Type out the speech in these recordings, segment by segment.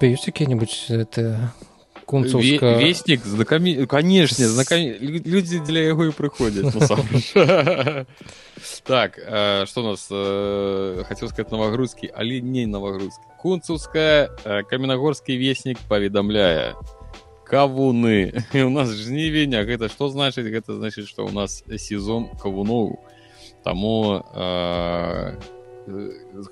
тебя ёсць які-нибудь это кунцовска... вестнік знакамі канешне знакам... людзі для яго і прыходзяць так что у нас хацеў сказать новогрузкі але не новогрузкі кунцаўская каменнагорскі вестнік паведамляе кавуны і у нас жнівень гэта што значыць гэта значыць што у нас сезон кавуноў таму э,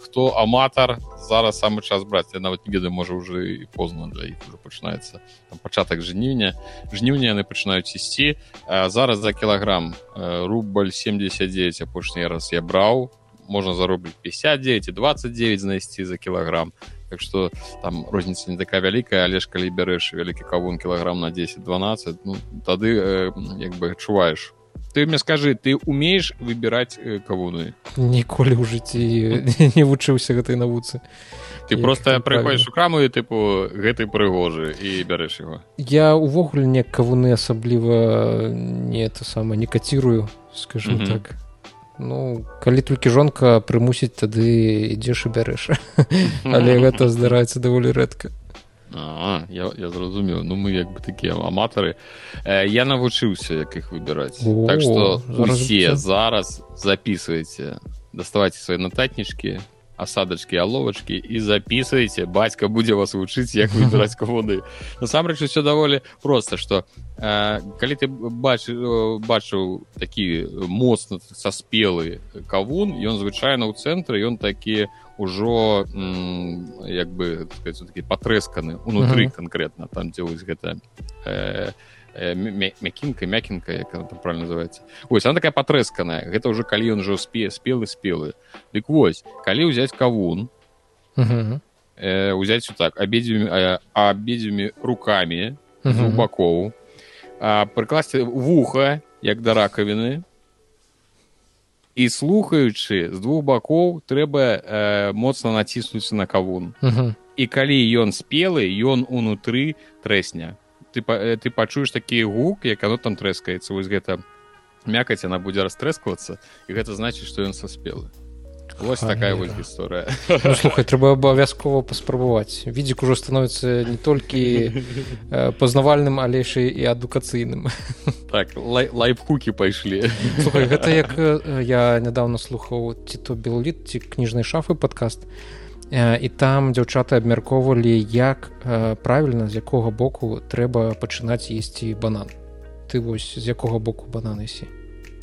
хто аматар зараз самы час браць я нават не ведаю можа уже і позна для іх уже пачынаецца. Пачатак жніўня. Жніўня яны пачынаюць ісці. Зараз за кілаграм рубль 79 апошні раз я браў. Можна заробіць 59 29 знайсці за кілаграм. Так что там розніца не такая вялікая. Але ж калі бярэш вялікі кавун кілаграм на 10 12 ну, тады э, як бы адчуваеш ты мне скажи ты умеешь выбирать э, кавуны ніколі ў жыцці не вучыўся гэтай навуцы ты Як просто прыходишь у краму тыпу гэтай прыгожы і бярэш его. Я увогуле не кавуны асабліва не это самое не кацірую скажу mm -hmm. так. Ну калі толькі жонка прымусіць тады ідзеш і бярэш але гэта здараецца даволі рэдка А, я, я зразумеў ну мы як бы такія аматары э, я навучыўся як іх выбіраць так што усе зараз записывайте даставайце свае нататнічкі асадачкі аловачкі і записывайте бацька будзе вас вучыць як выбіраць каводы насамрэч все даволі просто что э, калі ты бач бачыў такі моцна саспелы кавун ён звычайна ў цэнтры ён такі у ужо як бы такі патрэсканы унутры uh -huh. конкретно там дзе вось гэта э, мякінка мякінка як там правильно называется ось она такая патрэсканая гэта ўжо калі ён ужо спе спелы спелы дык вось калі ўзяць кавун uh -huh. э, узяць так абедзвімі э, абедзвімі руками uh -huh. бакоў прыкласці вуха як да ракавіны і слухаючы з двух бакоў трэба э, моцна націснуць на кавун. Uh -huh. і калі ён спелы ён унутры трэсня ты э, ты пачуеш такі гук як оно там трэскаецца. Вось гэта мякаць она будзе растрэсквацца і гэта значыць што ён саспелы Вось такая вось гісторыя ну, слухай трэба абавязкова паспрабаваць відзік ужо становіцца не толькі пазнавальным алейшай і адукацыйным так лай, лайфхукі пайшлі слухай, гэта як я нядаўна слухаў ці то белліт ці кніжнай шафы падкаст і там дзяўчаты абмяркоўвалі як правільна з якога боку трэба пачынаць есці банан. Ты вось з якога боку бананы сі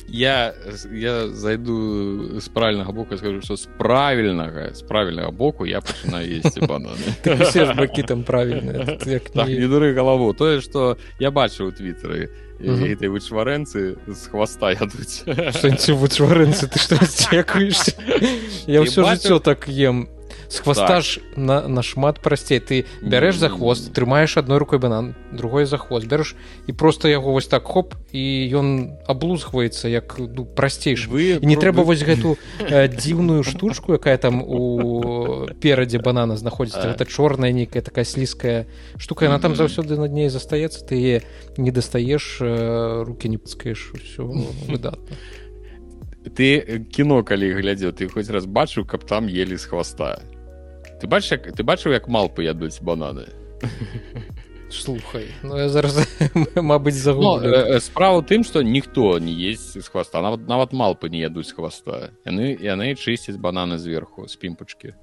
я я зайду з правільнага боку скажу что з правільнага з правільнага боку я пачынаю есці бананы. Бакі там правільна так, не дуры галаву тое что я бачу у твиттары этой вычварэнцы з хваста ядуць вычварэнцы ты что дзякуешься я ўсё жыццё так ем с хвоста ж так. на нашмат прасцей. Ты бярэш за хвост трымаеш адной рукой банан другой за хвост бярэш і просто яго вось так хоп і ён аблузгваецца як ну, прасцейш вы не трэба вось гэту э, дзіўную штучку якая там у перадзе банана знаходзіцца. Гэта чорная нейкая такая слізкая штука яна там заўсёды над ней застаецца ты не дастаеш э, руки не пускаеш все выдатна. Ты кіно калі глядзеў ты хоць раз бачыў каб там ели з хвоста ты бачыш як ты бачыў як малпы ядуць бананы? Слухай ну, я зараз мабыць за ну, э, справа тым што ніхто не есть з хваста нават нават малпы не ядуць хваста яны яны чысцяць бананы зверху з пімпачкі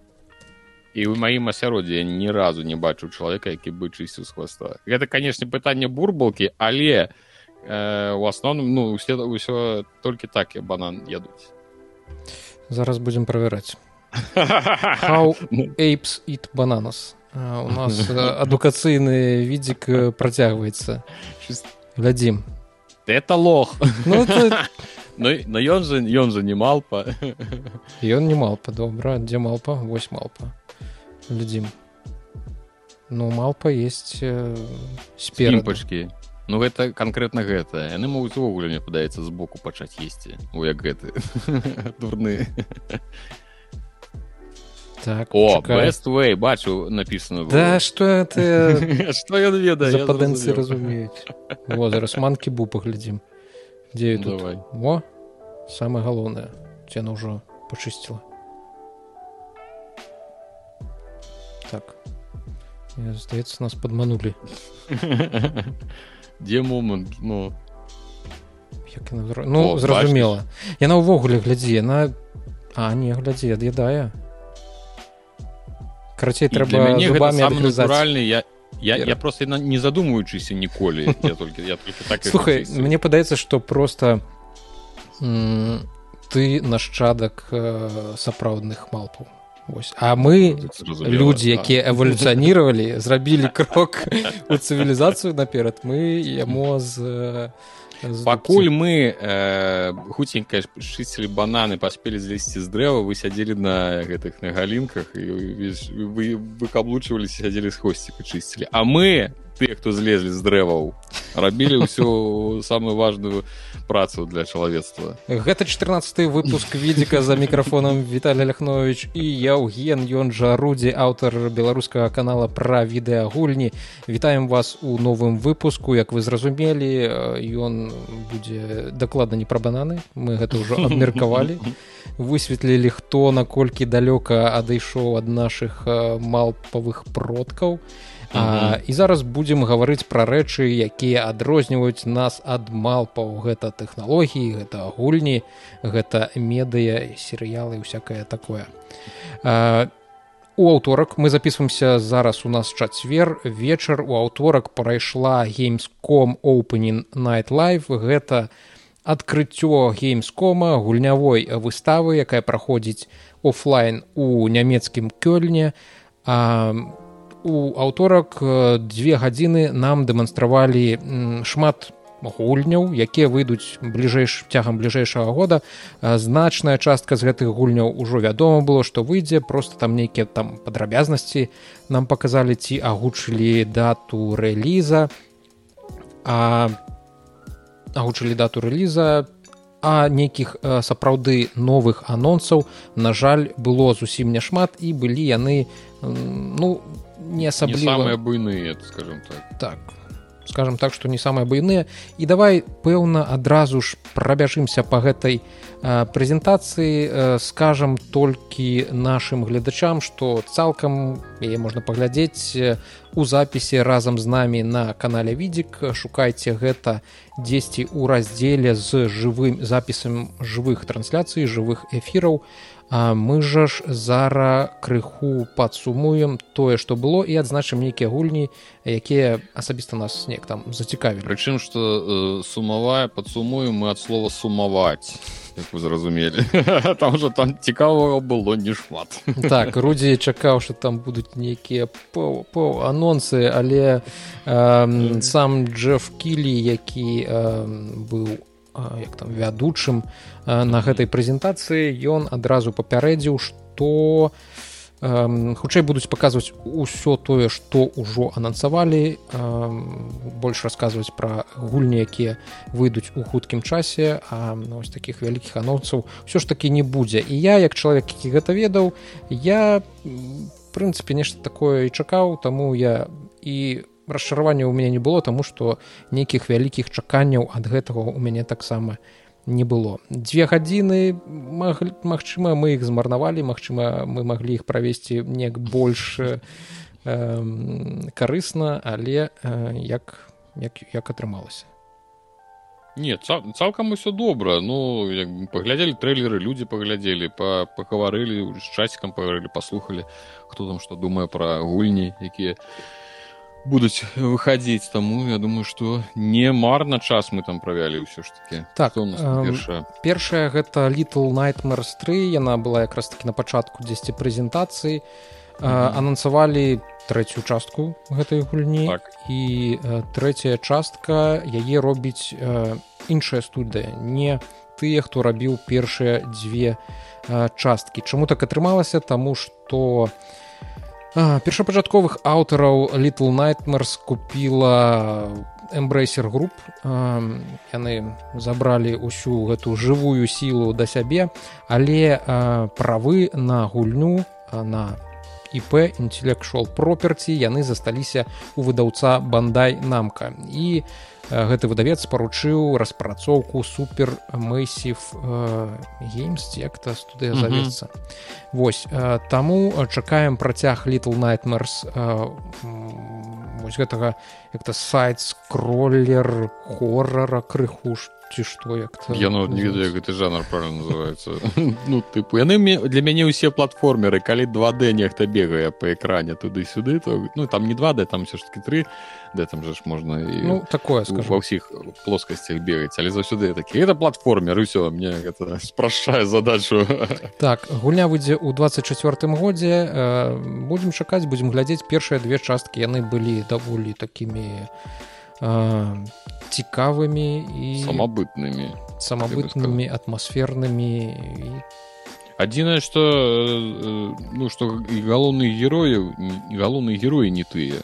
і ў маім асяроддзе ні разу не бачу чалавека які бы чысціў з хваста гэта канешне пытанне бурбалкі але э, у асноўным ну ўсе ўсё толькі так і банан ядуць зараз будзем правяраць How apes eat bananas. У нас адукацыйны відзік працягваецца. глядзім. Это лох. Ну, это... Но, но ён же ён же не малпа. Ён не малпа добра дзе малпа? Вось малпа. Глядзім ну малпа есть э, сперпачкі ну гэта конкретно гэта. Яны могуць увогуле мне падаецца збоку пачаць есці. У як гэты. Дурны так о way бачу написано да что ты что ён ведае падэнцы разумеюць вот зараз манкі бу паглядзім дзе тут? Во самое галоўнае цена ўжо пачысціла так. Здаецца нас падманулі дзе момант ну. Як ну зразумела. Яна ўвогуле глядзі яна а не глядзі ад'ядае карацей трэба натуральны я я, я просто не задумваючыся ніколі я только, я только так слухай мне падаецца что просто ты нашчадак э, сапраўдных малпаў Ось. А мы людзі якія эвалюцыянировали зрабілі крок у цывілізацыю наперад мы яму з пакуль мы э, хуценька шыцілі бананы паспелі злезці з дрэва вы сядзелі на гэтых на галінках і вы выкаблучваліся сядзелі з хвосціка чысцілі а мы тыя хто злезлі з дрэваў рабілі ўсю самую важную працу для чалавецтва гэта 14 выпуск відзіка за мікрафонам Віталій ляхнович і яўген ён жа рудзі аўтар беларускага канала пра відэагульні. Вітаем вас у новым выпуску. Як вы зразумелі ён будзе дакладна не пра бананы. Мы гэта ўжо абмеркавалі. Высветлілі хто наколькі далёка адышоў ад нашых малпавых продкаў. і А, і зараз будзем гаварыць пра рэчы якія адрозніваюць нас ад малпаў. Гэта тэхналогіі гэта гульні гэта медыя серыялы всякое такое. А, у аўторак мы записываемся зараз у нас чацвер вечар. У аўторак прайшла геймском opening night live. Гэта адкрыццё геймскома гульнявой выставы якая праходзіць офлайн у нямецкім кёльне. А у аўторак две гадзіны нам дэманстравалі шмат гульняў якія выйдуць бліжэйш цягам бліжэйшага года. Значная частка з гэтых гульняў ужо вядома было што выйдзе просто там нейкія там падрабязнасці нам паказалі ці агучылі дату рэліза. А агучылі дату рэліза а нейкіх сапраўды новых анонсаў на жаль было зусім няшмат і былі яны ну не асабліва не самыя буйныя скажем так. Так скажем так что не самыя буйныя і давай пэўна адразу ж прабяжымся по гэтай прэзентацыі скажам толькі нашим гледачам что цалкам яе можна паглядзець у запісе разам з намі на канале відзік шукайце гэта дзесьці ў раздзеле з жывым запісам жывых трансляцый жывых эфіраў у А мы жа ж зара крыху падсумуем тое што было і адзначым нейкія гульні якія асабіста нас неяк там зацікавілі. Прычым што э, сумавая падсумуем мы ад слова сумаваць як вы зразумелі. Там жа там цікавага было не шмат так рудзі чакаў што там будуць нейкія по, по анонсы але э, сам джеф кілі які э, быў як там вядучым на гэтай прэзентацыі ён адразу папярэдзіў што хутчэй будуць паказваць усё тое што ўжо анансавалі больш расказваць пра гульні якія выйдуць у хуткім часе а ну, ось таких вялікіх анонсаў ўсё ж такі не будзе. І я як чалавек які гэта ведаў я прынцыпе нешта такое і чакаў таму я і расчаравання ў мяне не было таму што нейкіх вялікіх чаканняў ад гэтага у мяне таксама не было. Дзве гадзіны Магчыма мы іх змарнавалі Магчыма мы маглі іх правесці неяк больш э, карысна але э, як як, як атрымалася. Не цалкам усё добра. Ну як паглядзелі трэйлеры людзі паглядзелі па пагаварылі з часікам пагаварылі паслухалі хто там што думае пра гульні якія будуць выхадзіць таму я думаю что не марна час мы там правялі ўсё ж таки так першая першая гэта little nightmares 3 яна была якраз таки на пачатку 10 прэзентацыі. Mm -hmm. анансавалі трэцюю частку гэтай гульні. Так. і трэцяя частка яе робіць іншая студыя не тыя хто рабіў першыя дзве часткі. Чаму так атрымалася? Таму что у першапачатковых аўтараў little nightmares купила эмбрейсер груп яны забралі ўсю гэту жывую сілу да сябе але правы на гульню на ip intellectual property яны засталіся у выдаўца бандай намка і гэты выдавец паручыў распрацоўку супер мэйсів геймс як-то студыя завецца. Вось таму чакаем працяг little nightmares вось гэтага як-то сайт скроллер хоррара крыху ці што як я ну, не ведаю гэты жанр правильно называется. Ну тыпу яны для мяне ўсе платформеры калі 2d нехта бегае по экране туды-сюды то ну там не 2d там все ж таки 3 да там же ж можна і ну такое скажу. ва ўсіх плоскасцях бегаць але заўсёды такі это платформер все мне это спрашчае задачу так гульня выйдзе ў 24 годзе э, будзем чакаць будзем глядзець першыя две часткі яны былі даволі такімі цікавымі і самабытнымі самабытнымі атмасфернымі і адзінае что ну что і галоўных герояў галоўныя героі не тыя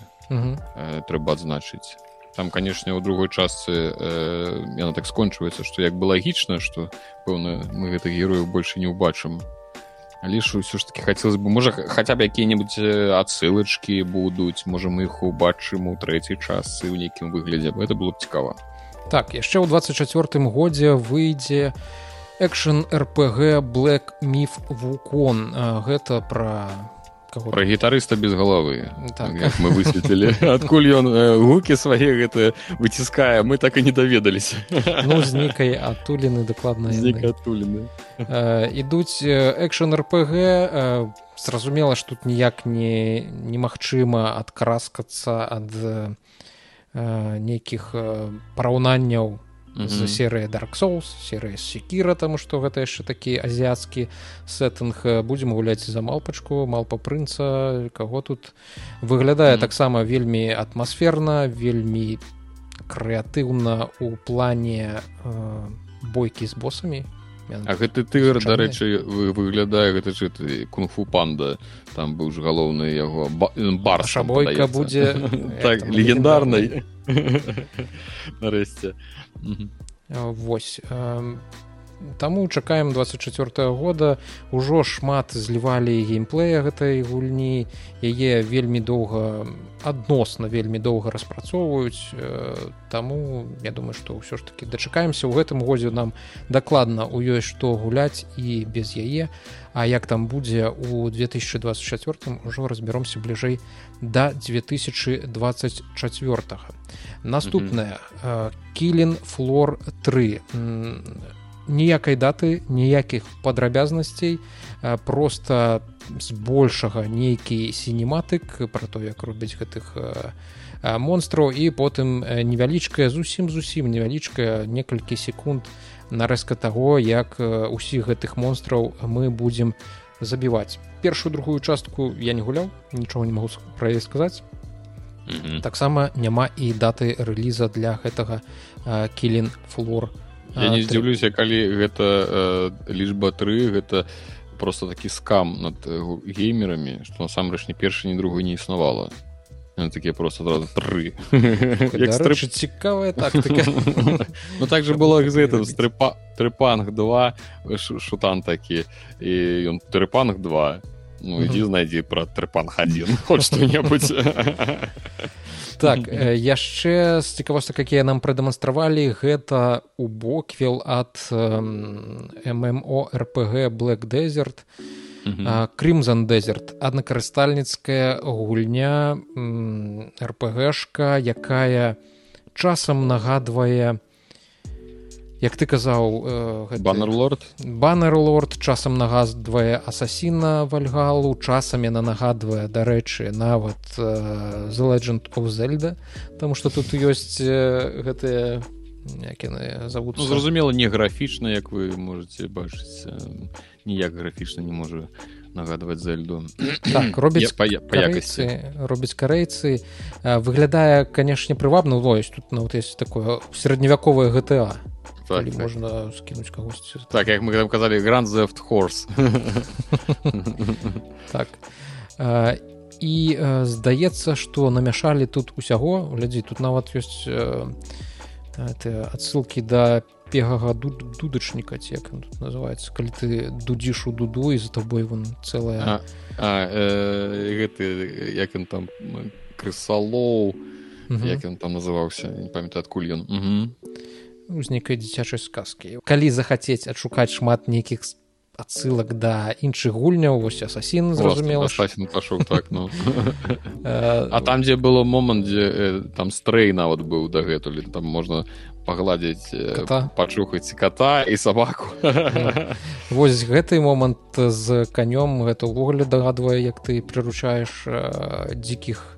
трэба адзначыць там канешне у другой частцы яна так скончваецца што як бы лагічна што пэўна мы гэтых герояў больше не ўбачым лишь ўсё ж таки хацелось бы можа хаця б якія-небудзь адсылачкі будуць можа мы іх убачым у трэцяй часы ў нейкім выглядзе это было б цікава так яшчэ ў 24 годзе выйдзе экшн рпг black міф вукон гэта пра Кого? про гітарыста без галавы так. мы высветлілі адкуль ён гукі свае гэта выціскае мы так і не даведаліся ну, з нейкай адтуліны дакладна адтуліны ідуць экшн рпг зразумела ж тут ніяк не немагчыма адкраскацца ад нейкіх параўнанняў з серыі dark souls серыя секіра таму што гэта яшчэ такі азіяцкі сеттынг будзем гуляць за малпачку малпа прынца каго тут. Выглядае mm -hmm. таксама вельмі атмасферна вельмі крэатыўна у плане э, бойкі з босамі А гэты тыгр дарэчы выглядае гэта ж кунг-фу панда. Там быў ж галоўны яго бар шабойка будзе так легендарнай. нарэшце. Восьось Таму чакаем 24 -го года. Ужо шмат злівалі геймплея гэтай гульні. Яе вельмі доўга адносна вельмі доўга распрацоўваюць. Таму я думаю што ўсё ж таки дачакаемся. Ў гэтым годзе нам дакладна у ёй што гуляць і без яе. А як там будзе у 2024 ужо разбяромся бліжэй да 2024 наступная кілін флор 3 ніякай даты ніякіх падрабязнасцей просто збольшага нейкі сінематык про то як робяць гэтых монстраў і потым невялічкая зусім зусім невялічкая некалькі секунд нарэзка таго як усіх гэтых монстраў мы будзем забіваць. Першую другую частку я не гуляў нічога не могу пра яе сказаць. Mm -hmm. таксама няма і даты рэліза для гэтага кілін флор 3 Я не здзіўлюся калі гэта э, лічба 3 гэта просто такі скам над э, геймерамі што насамрэч не першы ні другой не існавала. Такія просто адразу тры цікавая так Ну так же было з гэтым стрыпа трыпанг 2 шутан такі. І ён трыпанг 2 Ну ідзі знайдзі пра трыпанг 1 хоць што-небудзь так яшчэ з цікавосці якія нам прадэманстравалі гэта у боквел ад рпг black desert крымзан desert аднакарыстальніцкая гульня рпгшка якая часам нагадвае як ты казаў э, баннерлорд баннерлорд часам нагадвае асасіна вальгалу часам яна нагадвае дарэчы нават э, the legend of зельда там что тут ёсць э, гэтыя як яны зовут ну, зразумела не графічна як вы можете бачыць ніяк графічна не можа нагадваць зельду. Так робіць па, па якасці. робіць карейцы выглядае канешне прывабна вось тут нават есть такое сярэдневяковае гта так, так. можна скінуць кагосьці так як мы там казалі гранд зефт хорс так а, і а, здаецца што намяшалі тут усяго. Глядзі тут нават ёсць адсылкі да пегага дудачніка як тут называется калі ты дудзіш у дуду і за табой вон цэлая гэты як ён там крысалоў як ён там называўся не памятаю адкуль ён з нейкай дзіцячай сказкі. Калі захацець адшукаць шмат нейкіх адсылак да іншых гульняў вось асасін зразумела пашоў так ну. А там дзе было момант дзе там стрэй нават быў дагэтуль там можна пагладзіць пачухаць кота і сабаку. Вось гэты момант з канём гэта ўвогуле дагадвае як ты прыручаеш дзікіх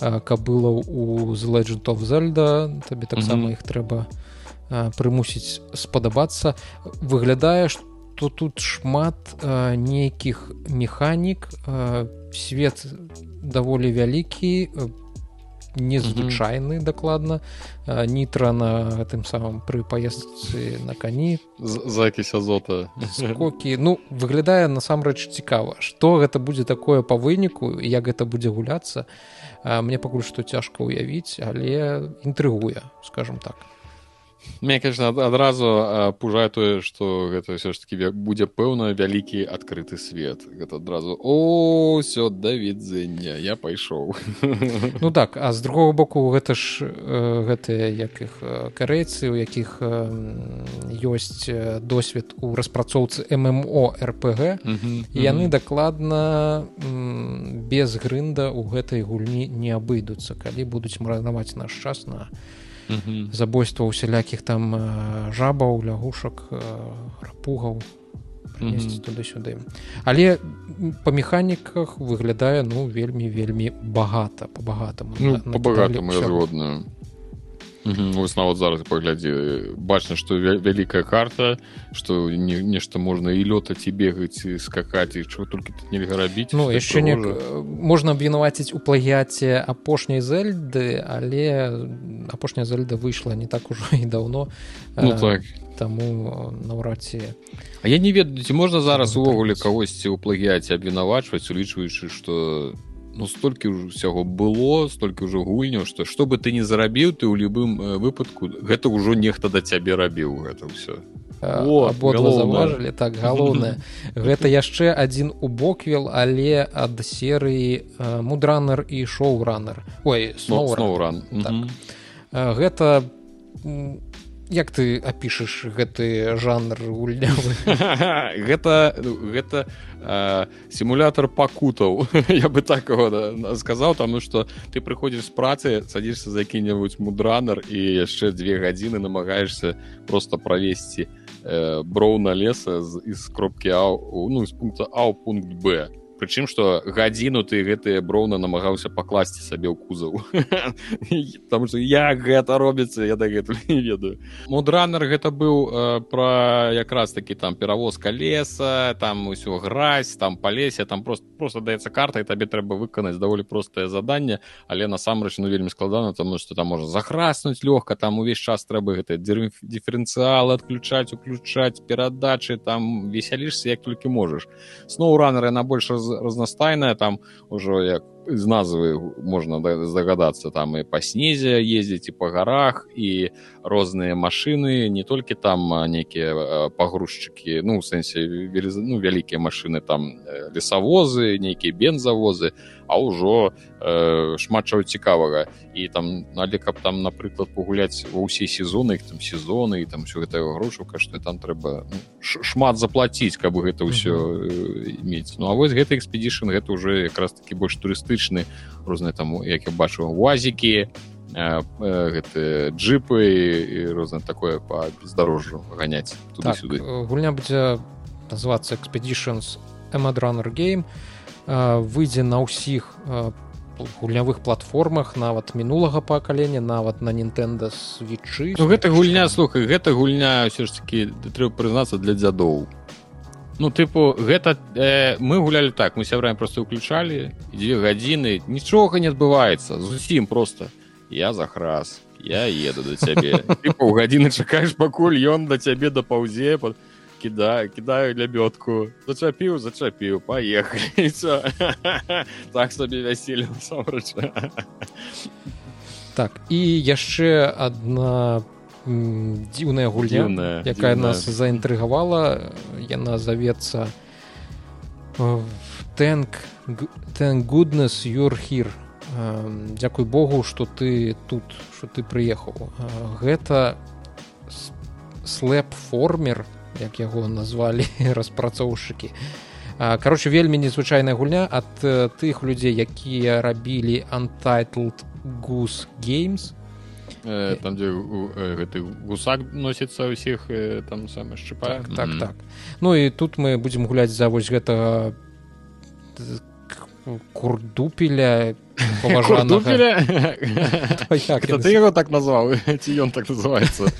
кабылаў у злэджантов зельда табе таксама іх трэба прымусіць спадабацца. Выглядае што тут шмат нейкіх механік. Свет даволі вялікі незвычайны дакладна. Нітра на гэтым самым пры паездцы на кані. Закісь азота. Скокі. Ну выглядае насамрэч цікава што гэта будзе такое па выніку як гэта будзе гуляцца. Мне пакуль што цяжка ўявіць але інтрыгуе скажем так мне конечно адразу пужае тое что гэта все ж таки будзе пэўна вялікі адкрыты свет. Гэта адразу о все да відзення я пайшоў ну так а з другого боку гэта ж гэтыя як іх карэйцы у якіх ёсць досвед у распрацоўцы ммо рпг яны дакладна без грында у гэтай гульні не абыдуцца калі будуць маранаваць наш час на забойства усялякіх там жабаў лягушак рапугаў туды-сюды. Але па механіках выглядае ну вельмі вельмі багата по багатаму ну, по багатаму згодную вось нават зараз паглядзі бачна што вялікая карта што не, нешта можна і лётаць і бегаць і скакаць і чого толькі тут нельга рабіць ну яшчэ не можна абвінаваціць у плагяце апошняй зельды але апошняя зельда выйшла не так ужо і даўно ну, так. таму наўрад ці А я не ведаю ці можна зараз увогуле кагосьці ў плагіяце абвінавачваць улічваючы што ну столькі ўсяго было столькі ўжо гульняў што што бы ты не зарабіў ты ў любым выпадку гэта ўжо нехта да цябе рабіў гэта ўсё. Абодва заўважылі? Так галоўнае гэта яшчэ адзін у боквел але ад серыі мудранер і шоуранер ой сноуран так. гэта як ты апішаш гэты жанр гульнявы? Гэта гэта э, сімулятор пакутаў я бы так да, сказаў таму што ты прыходзіш з працы садзішся за які-небудзь мудранер і яшчэ две гадзіны намагаешься просто правесці э, броўна леса з з кропкі а ну з пункта а пункт б прычым што гадзіну ты гэтыя броўна намагаўся пакласці сабе ў кузаў там что як гэта робіцца я дагэтуль не ведаю. Мудранер гэта быў э, пра якраз такі там перавозка леса там усё гразь там па лесе там просто просто даецца карта і табе трэба выканаць даволі простае заданне. Але насамрэч ну вельмі складана таму што там можа захраснуць лёгка там увесь час трэба гэта дыферэнцыялы адключаць уключаць перадачы там весялішся як толькі можаш. Сноу ранеры на больш раз разнастайная там ужо як з назвы можна здагадацца там і па снезе ездзіць і па гарах і розныя машыны не толькі там нейкія пагрузчыкі ну сэнсе ну вялікія машыны там лесавозы нейкія бензавозы а ўжо э, шмат чаго цікавага. І там але каб там напрыклад пагуляць ва ўсе сезоны там сезоны і там все гэта грошу кашты там трэба ну, шмат заплаціць каб гэта ўсё э, мець. Ну а вось гэты экспедішн гэта уже якраз таки больш турыстычны розныя там як я бачу уазікі гэты джипы і розна такое по бездарожжу ганяць так, гульня будзе называцца экспедишнс эмадранер гейм выйдзе на ўсіх гульнявых платформах нават мінулага пакалення нават на Нтэнда свечы ну, гэта гульня слухай гэта гульня ўсё ж таки трэба прызнацца для дзядоў. Ну тыпу гэта э, мы гулялі так мы сябраем просто уключалі дзве гадзіны нічога не адбываецца зусім просто я захрас я еду да цябе паў гадзіны чакаеш пакуль ён да цябе дапаўзе под кидаю кидаю лябёдку зачапіў зачапіў поехали так сабе вяселі так і яшчэ одна дзіўная гульня якая нас заінтрыгавала. Яна завецца тэнк тэн goodness юр хір Дзякуй Богу что ты тут что ты прыехаў гэта слэп формер як яго назвалі распрацоўшчыкі кароче вельмі незвычайная гульня ад тых людзей якія рабілі untitled гус games. Э, там дзе гэты гусак носіцца ўсіх там самы шчыпа так, так так. Ну і тут мы будзем гуляць за вось гэтага курдупеля ты его так назваў ці ён так называется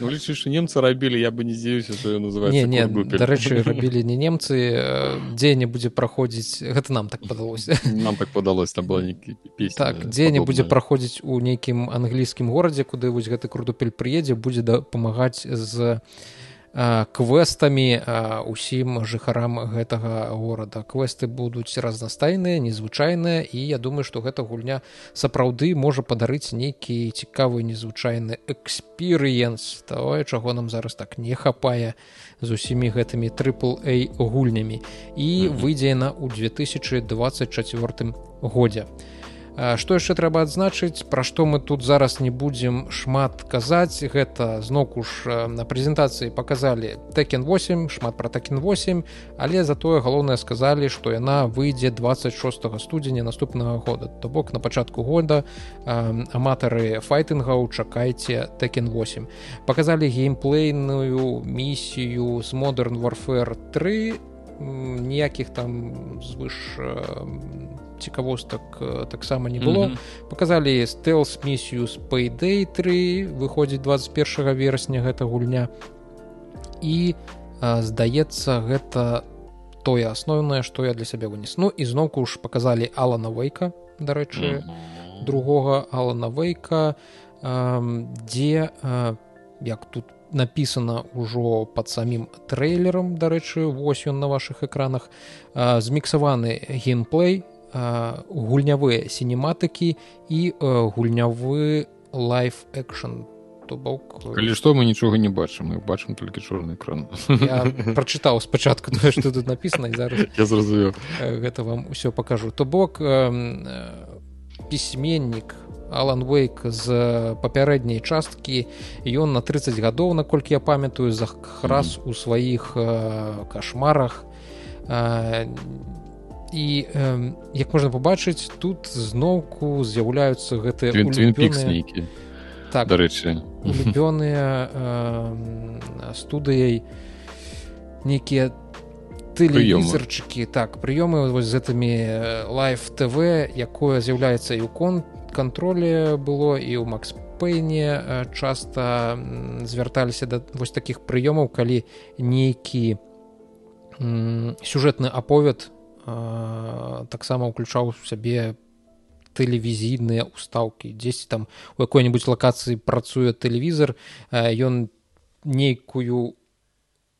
ну, лічыш немцы рабілі я бы не здзіўся что называется дарэчы рабілі не немцы дзе не будзе праходзіць гэта нам так падалося нам так падалось там была так дзе не будзе праходзіць у нейкім англійскім горадзе куды вось гэты крутупель прыедзе будзе дапамагаць з квестамі усім жыхарам гэтага горада. Квесты будуць разнастайныя незвычайныя і я думаю што гэта гульня сапраўды можа падарыць нейкі цікавы незвычайны экспірыенс того чаго нам зараз так не хапае з усімі гэтымі трыпл а гульнямі. І выйдзе на ў 2024 годзе. а Што яшчэ трэба адзначыць пра што мы тут зараз не будзем шмат казаць. Гэта зноку ж на прэзентацыі паказалі текен 8 шмат пра такен 8 але затое галоўнае сказалі што яна выйдзе 26 студзеня наступнага года. То бок на пачатку года аматары файтынгаў чакайце текен 8 паказалі геймплейную місію з модерн warfare 3 ніякіх там звыш цікавостак э, таксама не было mm -hmm. показалі стелс місію с payday 3 выходзіць 21 верасня гэта гульня і здаецца гэта тое асноўнае што я для сябе вынес ну і зноўку ж показалі алана вейка дарэчы mm -hmm. другога алана вейка а, дзе а, як тут написано ўжо под самім трэйлером дарэчы вось ён на ваших экранах зміксаваны геймплей гульнявыя сінематыкі і гульнявы лайф экшн. То бок калі што мы нічога не бачым мы бачым толькі чорны экран. Прачытаў спачатку тое што тут написано зараз я зразумеў. гэта вам усё покажу то бок пісьменнік алан вейк з папярэдняй часткі. Ён на 30 гадоў наколькі я памятаю за храс у сваіх кашмарах. Не і э, як можна пабачыць тут зноўку з'яўляюцца гэтыя нейкі так. дарэчы. Улюбёныя э, студыяй нейкія тэлевізарчыкі. Так прыёмы вось з гэтымі лайф тв якое з'яўляецца і ў кон кантролі было і ў макс пэйне часта звярталіся да вось такіх прыёмаў калі нейкі сюжэтны аповед таксама ўключаў сябе тэлевізійныя устаўкі дзесьці там у якой-нибудь лакацыі працуе тэлевізор ён нейкую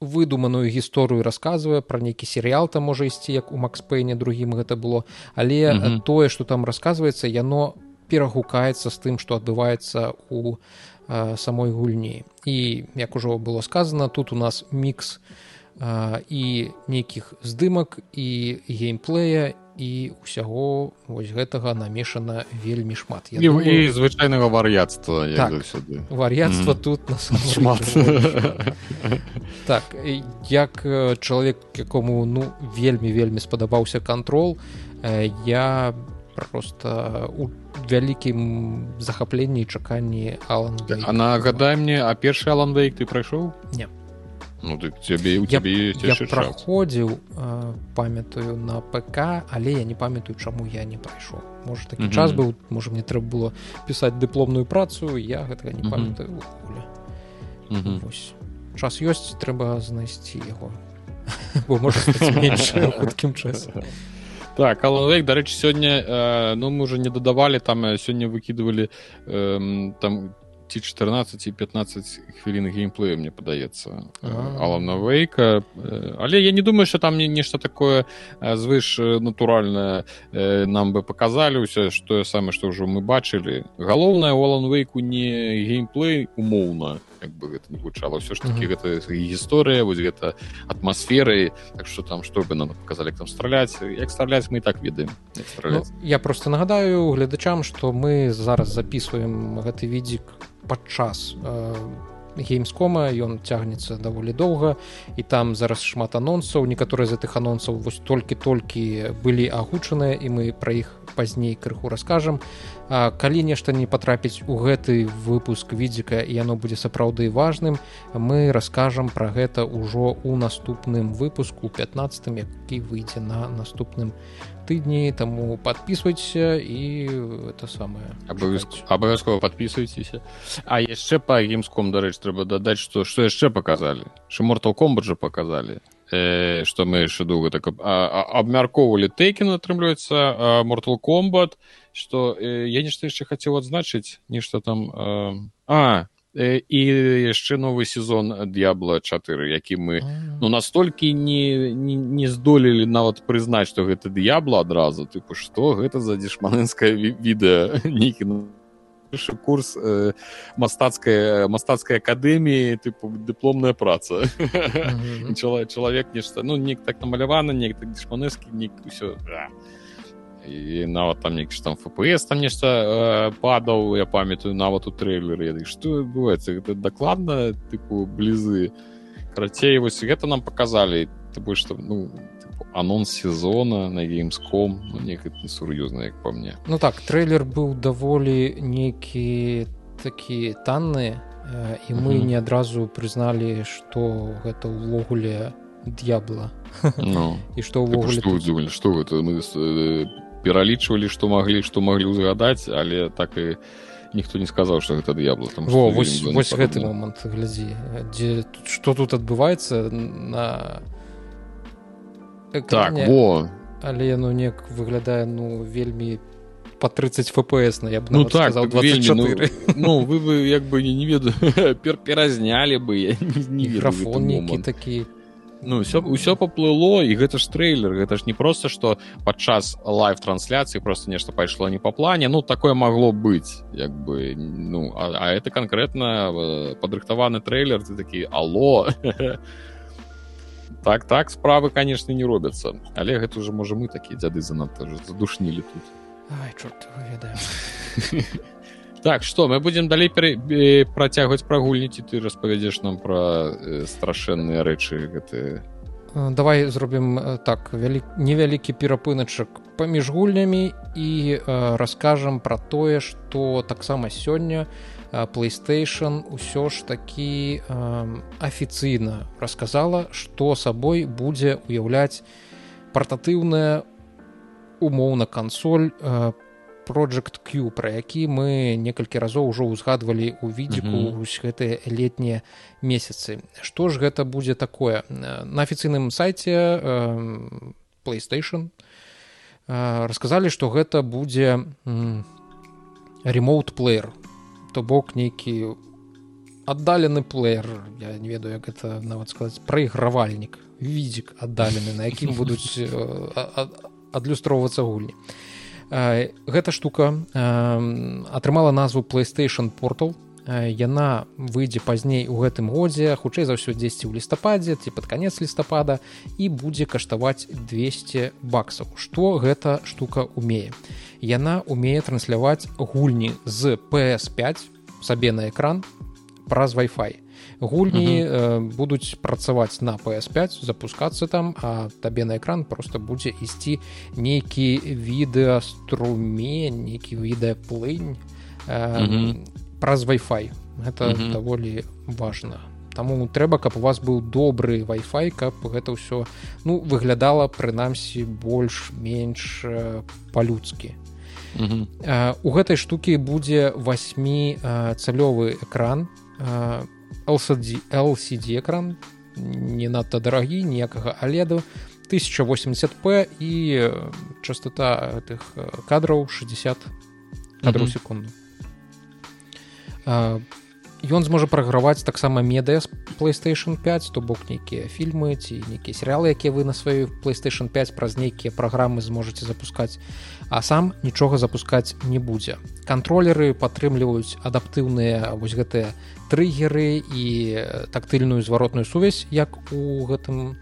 выдуманую гісторыю расказвае пра нейкі серыял там можа ісці як у макспейне другім гэта было але mm -hmm. тое што там расказваецца яно перагукаецца з тым што адбываецца у самой гульні. І як ужо было сказано тут у нас мікс і нейкіх здымак і геймплея і ўсяго вось гэтага намешана вельмі шмат. І, думаю... і звычайнага вар'яцтва так, вар'яцтва mm. тут шмат. так як чалавек якому ну вельмі вельмі спадабаўся кантрол я просто у вялікім захапленні чаканні алан а нагадай мне а першы аланвейк ты прайшоў? Не. Ну, ты, тебе, у я праходзіў памятаю на ПК але я не памятаю чаму я не прайшоў. Может такі mm -hmm. час быў можа мне трэба было пісаць дыпломную працу я гэтага не памятаю mm -hmm. час ёсць трэба знайсці яго. Бо можа хуткім часам так алавек дарэчы сёння э, ну мы уже не дадавалі там сёння выкідывалі э, там ці 14 і 15 хвілін геймплею мне падаецца алана вейка але я не думаю что там мне нешта такое звыш натуральна нам бы показалі ўсё что самае что ўжо мы бачылі галоўнае алан вейку не геймплей умоўна як бы гэта не гучала ўсё ж таки гэта гісторыя вось гэта атмасферы так что там што бы нам показалі там страляць як страляць мы так ведаем ну, я просто нагадаю гледачам что мы зараз записываем гэты відзік падчас э, геймскома ён цягнецца даволі доўга і там зараз шмат анонсаў. Некаторыя з гэтых анонсаў вось толькі-толькі былі агучаныя і мы пра іх пазней крыху раскажам калі нешта не патрапіць у гэты выпуск відзіка і яно будзе сапраўды важным мы раскажам пра гэта ўжо ў наступным выпуску 15 які выйдзе на наступным тыдні. Таму подписывайся і это самае. Абавязкова подписывайтеся а яшчэ по геймском дарэч трэба дадаць что что яшчэ показалі что мортал комбат же показалі э, что мы яшчэ доўга так абмяркоўвалі. Тейкен атрымліваецца мортал комбат что э, я нешта яшчэ хацеў адзначыць нешта там э, а і яшчэ новы сезон д'ябла 4 які мы ну настолькі не, не, не здолелі нават прызнаць што гэта д'ябла адразу. Тыпу што гэта за дзешманынскае відэа нейкі першы курс э, мастацкай мастацкай акадэміі тыпу дыпломная праца. Чалавек нешта ну нек так намалявана неяк так дзешманэскі нік ўсё і нават там нейкі там фпс там нешта э, падаў я памятаю нават у трэйлеры што адбываецца гэта дакладна тыпу блізы карацей вось гэта нам показалі ты больш што ну анонс сезона на геймском ну, некалі несур'ёзна як па мне. Ну так трэйлер быў даволі нейкі такі танны э, і мы mm -hmm. не адразу прызналі што гэта ўвогуле д'ябла ну, і што ўвогуле думалі што гэта мы э, пералічвалі што маглі што маглі ўзгадаць але так і ніхто не сказаў что гэта д'ябла там Во, вось, вось гэты момант глядзі дзе что тут адбываецца на Экране, так во. Але яно неяк выглядае ну вельмі по 30 фпс на я б ну так сказал, 24 вельмі, ну, ну вы бы як бы не ведаю пер перазнялі бы я не, не графон нейкі такі ну все ўсё поплыло і гэта ж трейлер гэта ж не просто что падчас лайв трансляцыі просто нешта пайшло не по плане. Ну такое могло быть як бы ну а, а это конкретно э, падрыхтаваны трейлер ты такі алло! Так так справы конечно не робяцца. Але гэта уже можа мы такія дзяды занадта задушнілі тут. Ай, чорт, так что мы будем далей пере... працягваць прагульніці ты распавядзеш нам про э, страшэнныя рэчы гэты. Э, давай зробім э, так вялі... невялікі перапыначак паміж гульнямі і э, раскажам про тое что таксама сёння playstation ўсё ж такі э, афіцыйна расказала что сабой будзе уяўляць партатыўная умоўна кансоль по э, project q про які мы некалькі разоў ужо ўзгадвалі ў відзіку mm -hmm. гэтыя летнія месяцы. Што ж гэта будзе такое? На афіцыйным сайце э, playstation э, расказалі што гэта будзе ремоут плеер то бок нейкі аддалены плеер. Я не ведаю як это нават сказаць праігравальнік відзік аддалены на якім будуць адлюстроўвацца гульні гэта штука атрымала назву playstation портал яна выйдзе пазней у гэтым годзе хутчэй за ўсё дзесьці ў лістападзе ці под канец лістапада і будзе каштаваць 200 баксаў. Што гэта штука умее? Яна умее трансляваць гульні з ps5 сабе на экран праз Wi-Fi гульні э, будуць працаваць на ps5 запускацца там а табе на экран просто будзе ісці нейкі відэаструмень нейкі відэа плынь э, праз Wi-Fi. Uh -huh. даволі важна Таму трэба каб у вас быў добры Wi-Fi каб гэта ўсё ну выглядала прынамсі больш-менш э, па-людскі uh, у гэтай штукі будзе 8 uh, цалёвы экран uh, LCD, LCD экран не надта дарагі ніякага аледу 1080p і частота тых кадраў 60 кадраў mm -hmm. секунду ён зможа праграваць таксама медыа з playstation 5 то бок нейкія фільмы ці нейкія серыялы якія вы на сваёй playstation 5 праз нейкія праграмы зможаце запускаць. А сам нічога запускаць не будзе. Кантролеры падтрымліваюць адаптыўныя вось гэтыя трыггеры і тактыльную зваротную сувязь як у гэтым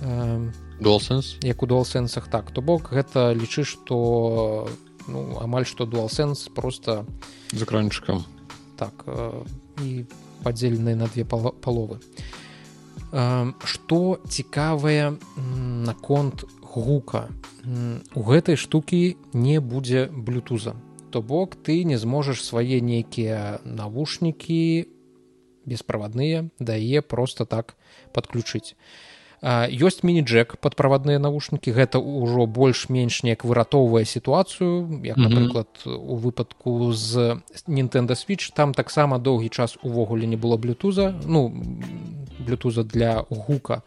э, DualSense? як у дуалсэнсах так. То бок гэта лічы што ну, амаль што дуалсэнс просто з экранчыкам так і падзеленыя на две паловы что цікавае наконт гука? У гэтай штукі не будзе блютуза. То бок ты не зможаш свае нейкія навушнікі бесправадныя дае просто так подключыць ёсць міні-джек под правадныя навушнікі гэта ўжо больш-менш неяк выратоўвае сітуацыю як напрыклад у выпадку з Nintendo switch. Там таксама доўгі час увогуле не было блютуза ну блютуза для гука.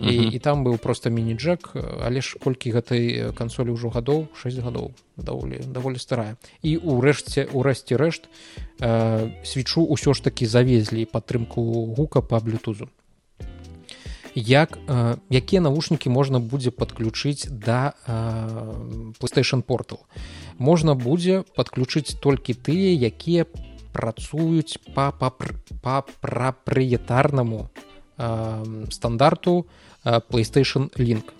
І, і там быў просто міні-джек але ж колькі гэтай кансолі ўжо гадоў? 6 гадоў. Даволі даволі старая. І ўрэшце урэшце рэшт э, свечу ўсё ж такі завезлі падтрымку гука по блютузу як э, якія навушнікі можна будзе падключыць да э, playstation портал можна будзе подключыць толькі тыя якія працуюць па па па прапрыетарнаму э, стандарту э, playstation link.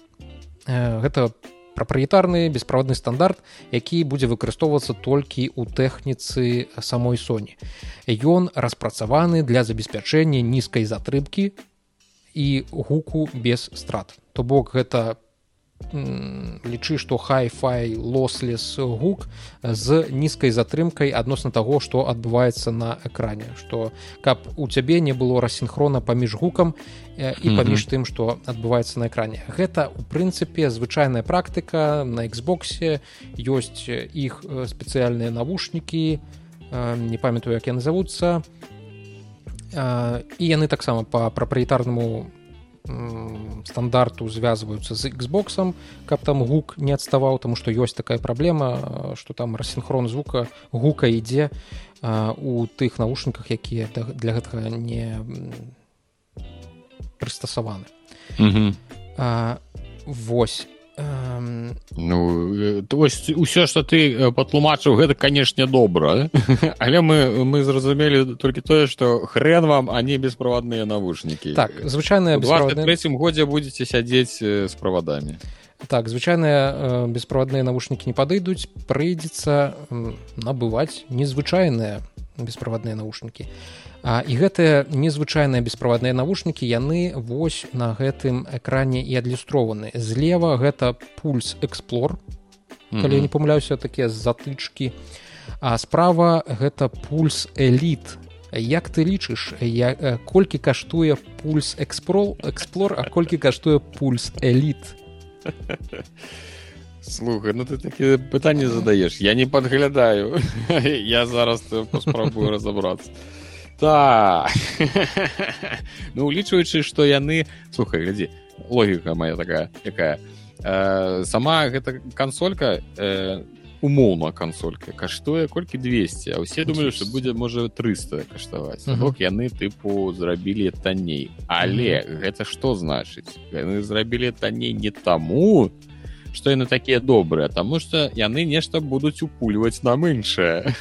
Э, гэта прапрыетарны бесправадны стандарт які будзе выкарыстоўвацца толькі ў тэхніцы самой соні ён распрацаваны для забеспячэння нізкай затрымкі і гуку без страт. То бок гэта лічы што хай-фай лослес гук з нізкай затрымкай адносна таго што адбываецца на экране. Што каб у цябе не было рассінхрона паміж гукам і паміж тым што адбываецца на экране. Гэта у прынцыпе звычайная практыка на Xбосе ёсць іх спецыяльныя навушнікі не памятаю як яны завуцца і яны таксама по прапрыетарнаму стандарту звязваюцца з Xбоксом каб там гук не адставаў тому что ёсць такая праблема что там рассінхрон звука гука ідзе у тых навушніках якія для гэтага не прыстасаваны восьось ну то есть ўсё что ты патлумачыў гэта канешне добра але мы мы зразумелі толькі тое что хрен вам а не бесправадныя навушнікі. Так звычайная третьем годзе будете сядзець з правадамі. Так звычайныя бесправадныя навушнікі не падыйдуць прыйдзецца набываць незвычайныя бесправадныя навушнікі А, і гэтыя незвычайныя бесправадныя навушнікі яны вось на гэтым экране і адлюстрованы злева гэта пульс эксплор калі mm -hmm. не памыляюся такія затычкі. А справа гэта пульс эліт як ты лічыш я колькі каштуе пульс экспрол эксплор а колькі каштуе пульс эліт слухай ну ты такія пытанні задаеш. Я не падглядаю. Я зараз паспрабую разобрацца так. Ну улічваючы што яны слухай глядзі логіка моя такая якая э, сама гэта кансолька э, умоўна кансолька каштуе колькі 200 а ўсе думалі што будзе можа 300 каштаваць. Бок яны тыпу зрабілі танней. Але гэта што значыць? Яны зрабілі танней не таму што яны такія добрыя таму што яны нешта будуць упульваць нам іншае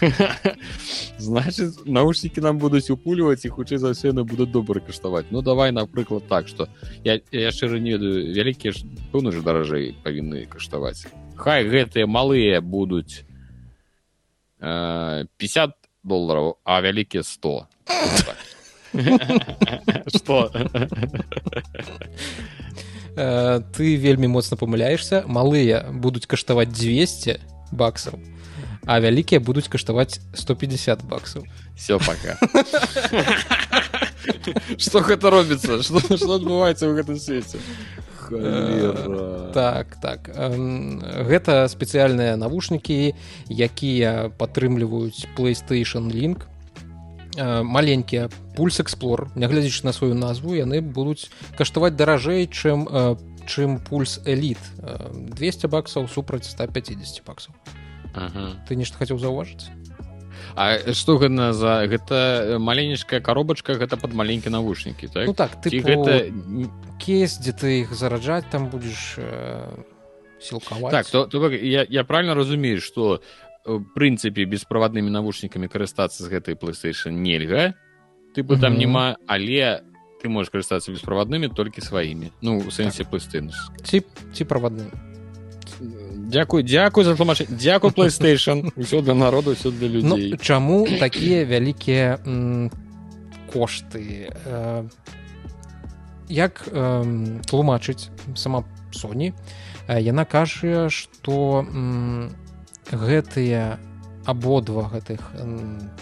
значит наушнікі нам будуць упульваць і хутчэй за ўсё яны будуць добра каштаваць ну давай напрыклад так что я я шчыра не ведаю вялікія ж пэўна ж даражэй павінны каштаваць хай гэтыя малыя будуць э, 50 долларов а вялікія 100 что Э, ты вельмі моцна памыляешься малыя будуць каштаваць 200 баксаў а вялікія будуць каштаваць 150 баксаў все пока. Что гэта робіцца что адбываецца ў гэтым свеце так так. Гэта спецыяльныя навушнікі якія падтрымліваюць playstation link. Э, маленькія пульс эксплор нягледзячы на сваю назву яны будуць каштаваць даражэй чым чым пульс эліт 200 баксаў супраць 150 баксаў ага. ты нешта хацеў заўважыць А што гэта за гэта маленечкая коробачка гэта под маленькія навушнікі так? Ну так ты типу... гэта кейс дзе ты іх зараджаць там будзеш э, сілкаваць так то, то я, я правильно разумею что э, прынцыпе бесправаднымі навушнікамі карыстацца з гэтай playstation нельга ты бы там mm -hmm. няма але ты можешь карыстацца бесправаднымі толькі сваімі ну у сэнсе так. пластын ці ці правадны Дякую дзякую за тлумач дзякую playstation. Ўсё для народу ўсё для людзей ну, чаму такія вялікія кошты? Э, як э, тлумачыць сама Соні э, яна кажа што гэтыя абодва гэтых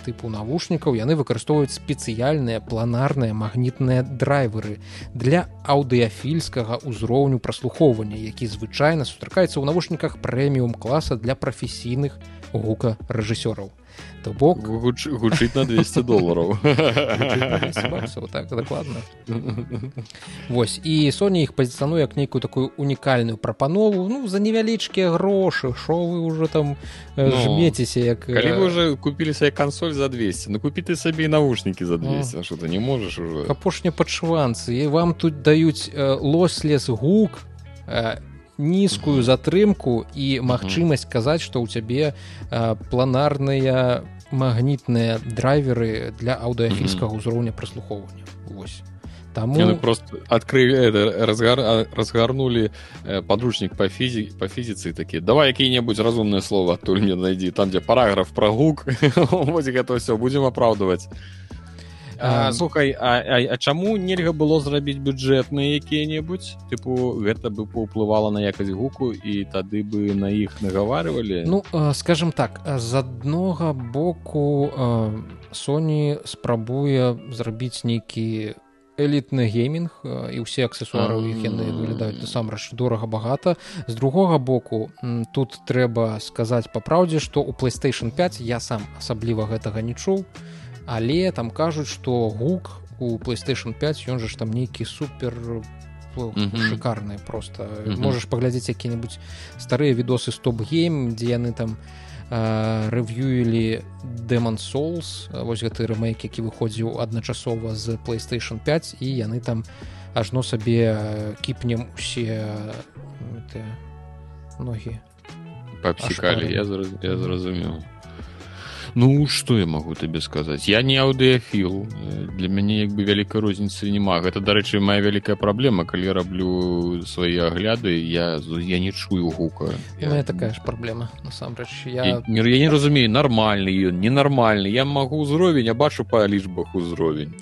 тыпу навушнікаў яны выкарыстоўваюць спецыяльныя планарныя магнітныя драйверы для аўдыяфільскага ўзроўню праслухоўвання які звычайна сустракаецца ў навушніках прэміум класа для прафесійных гукарэжысёраў то бок гучыць на 200 долларов. Так дакладна Вось і Соня іх пазіцануе як нейкую такую унікальную прапанову ну за невялічкія грошы шо вы уже там э, ну, жмецеся як калі вы уже купілі свае кансоль за 200 ну купі ты сабе навушнікі за 200 что ты не можаш уже? Апошня падшванцы і вам тут даюць э, лось лес гук і нізкую затрымку і магчымасць казаць што ў цябе планарныя магнітныя драйверы для аўдыафільскага ўзроўня праслухоўвання. Вось. Таму... Яны просто адкрылі разгар... разгарнули подручнік по фізі по фізіцы такі давай які-небудзь разумнае слово адтуль мне найдзі там дзе параграф пра гук гэта все будзем апраўдваць А, слухай а, а, а чаму нельга было зрабіць бюджэтныя якія-небудзь? Тыпу гэта бы паўплывала на якасць гуку і тады бы на іх нагаварвалі? Ну скажем так з аднога боку Соні спрабуе зрабіць нейкі элітны геймінг і ўсе аксесуары іх яны выглядаюць насамрэч дорага багата. З другога боку тут трэба сказаць па праўдзе што у playstation 5 я сам асабліва гэтага не чуў але там кажуць что гук у playstation 5 ён же ж там нейкі супер шикарны просто mm -hmm. можешь паглядзець які-нибудь старыя відосы стоп-гейм дзе яны там рэв'юілі демон souls. Вось гэты рэмейк які выходзіў адначасова з playstation 5 і яны там ажно сабе кіпнем усе ногі. Папсікалі я зразумеў Ну что я могу табе сказаць я не аўдыяфіл для мяне як бы вялікай розніцы няма гэта дарэчы моя вялікая праблема калі раблю свае агляды я я не чую гука. Я... такая ж праблема насамрэч я... Я, я не разумею нармальны ён ненармальны я магу ўзровень я бачу па лічбах узровень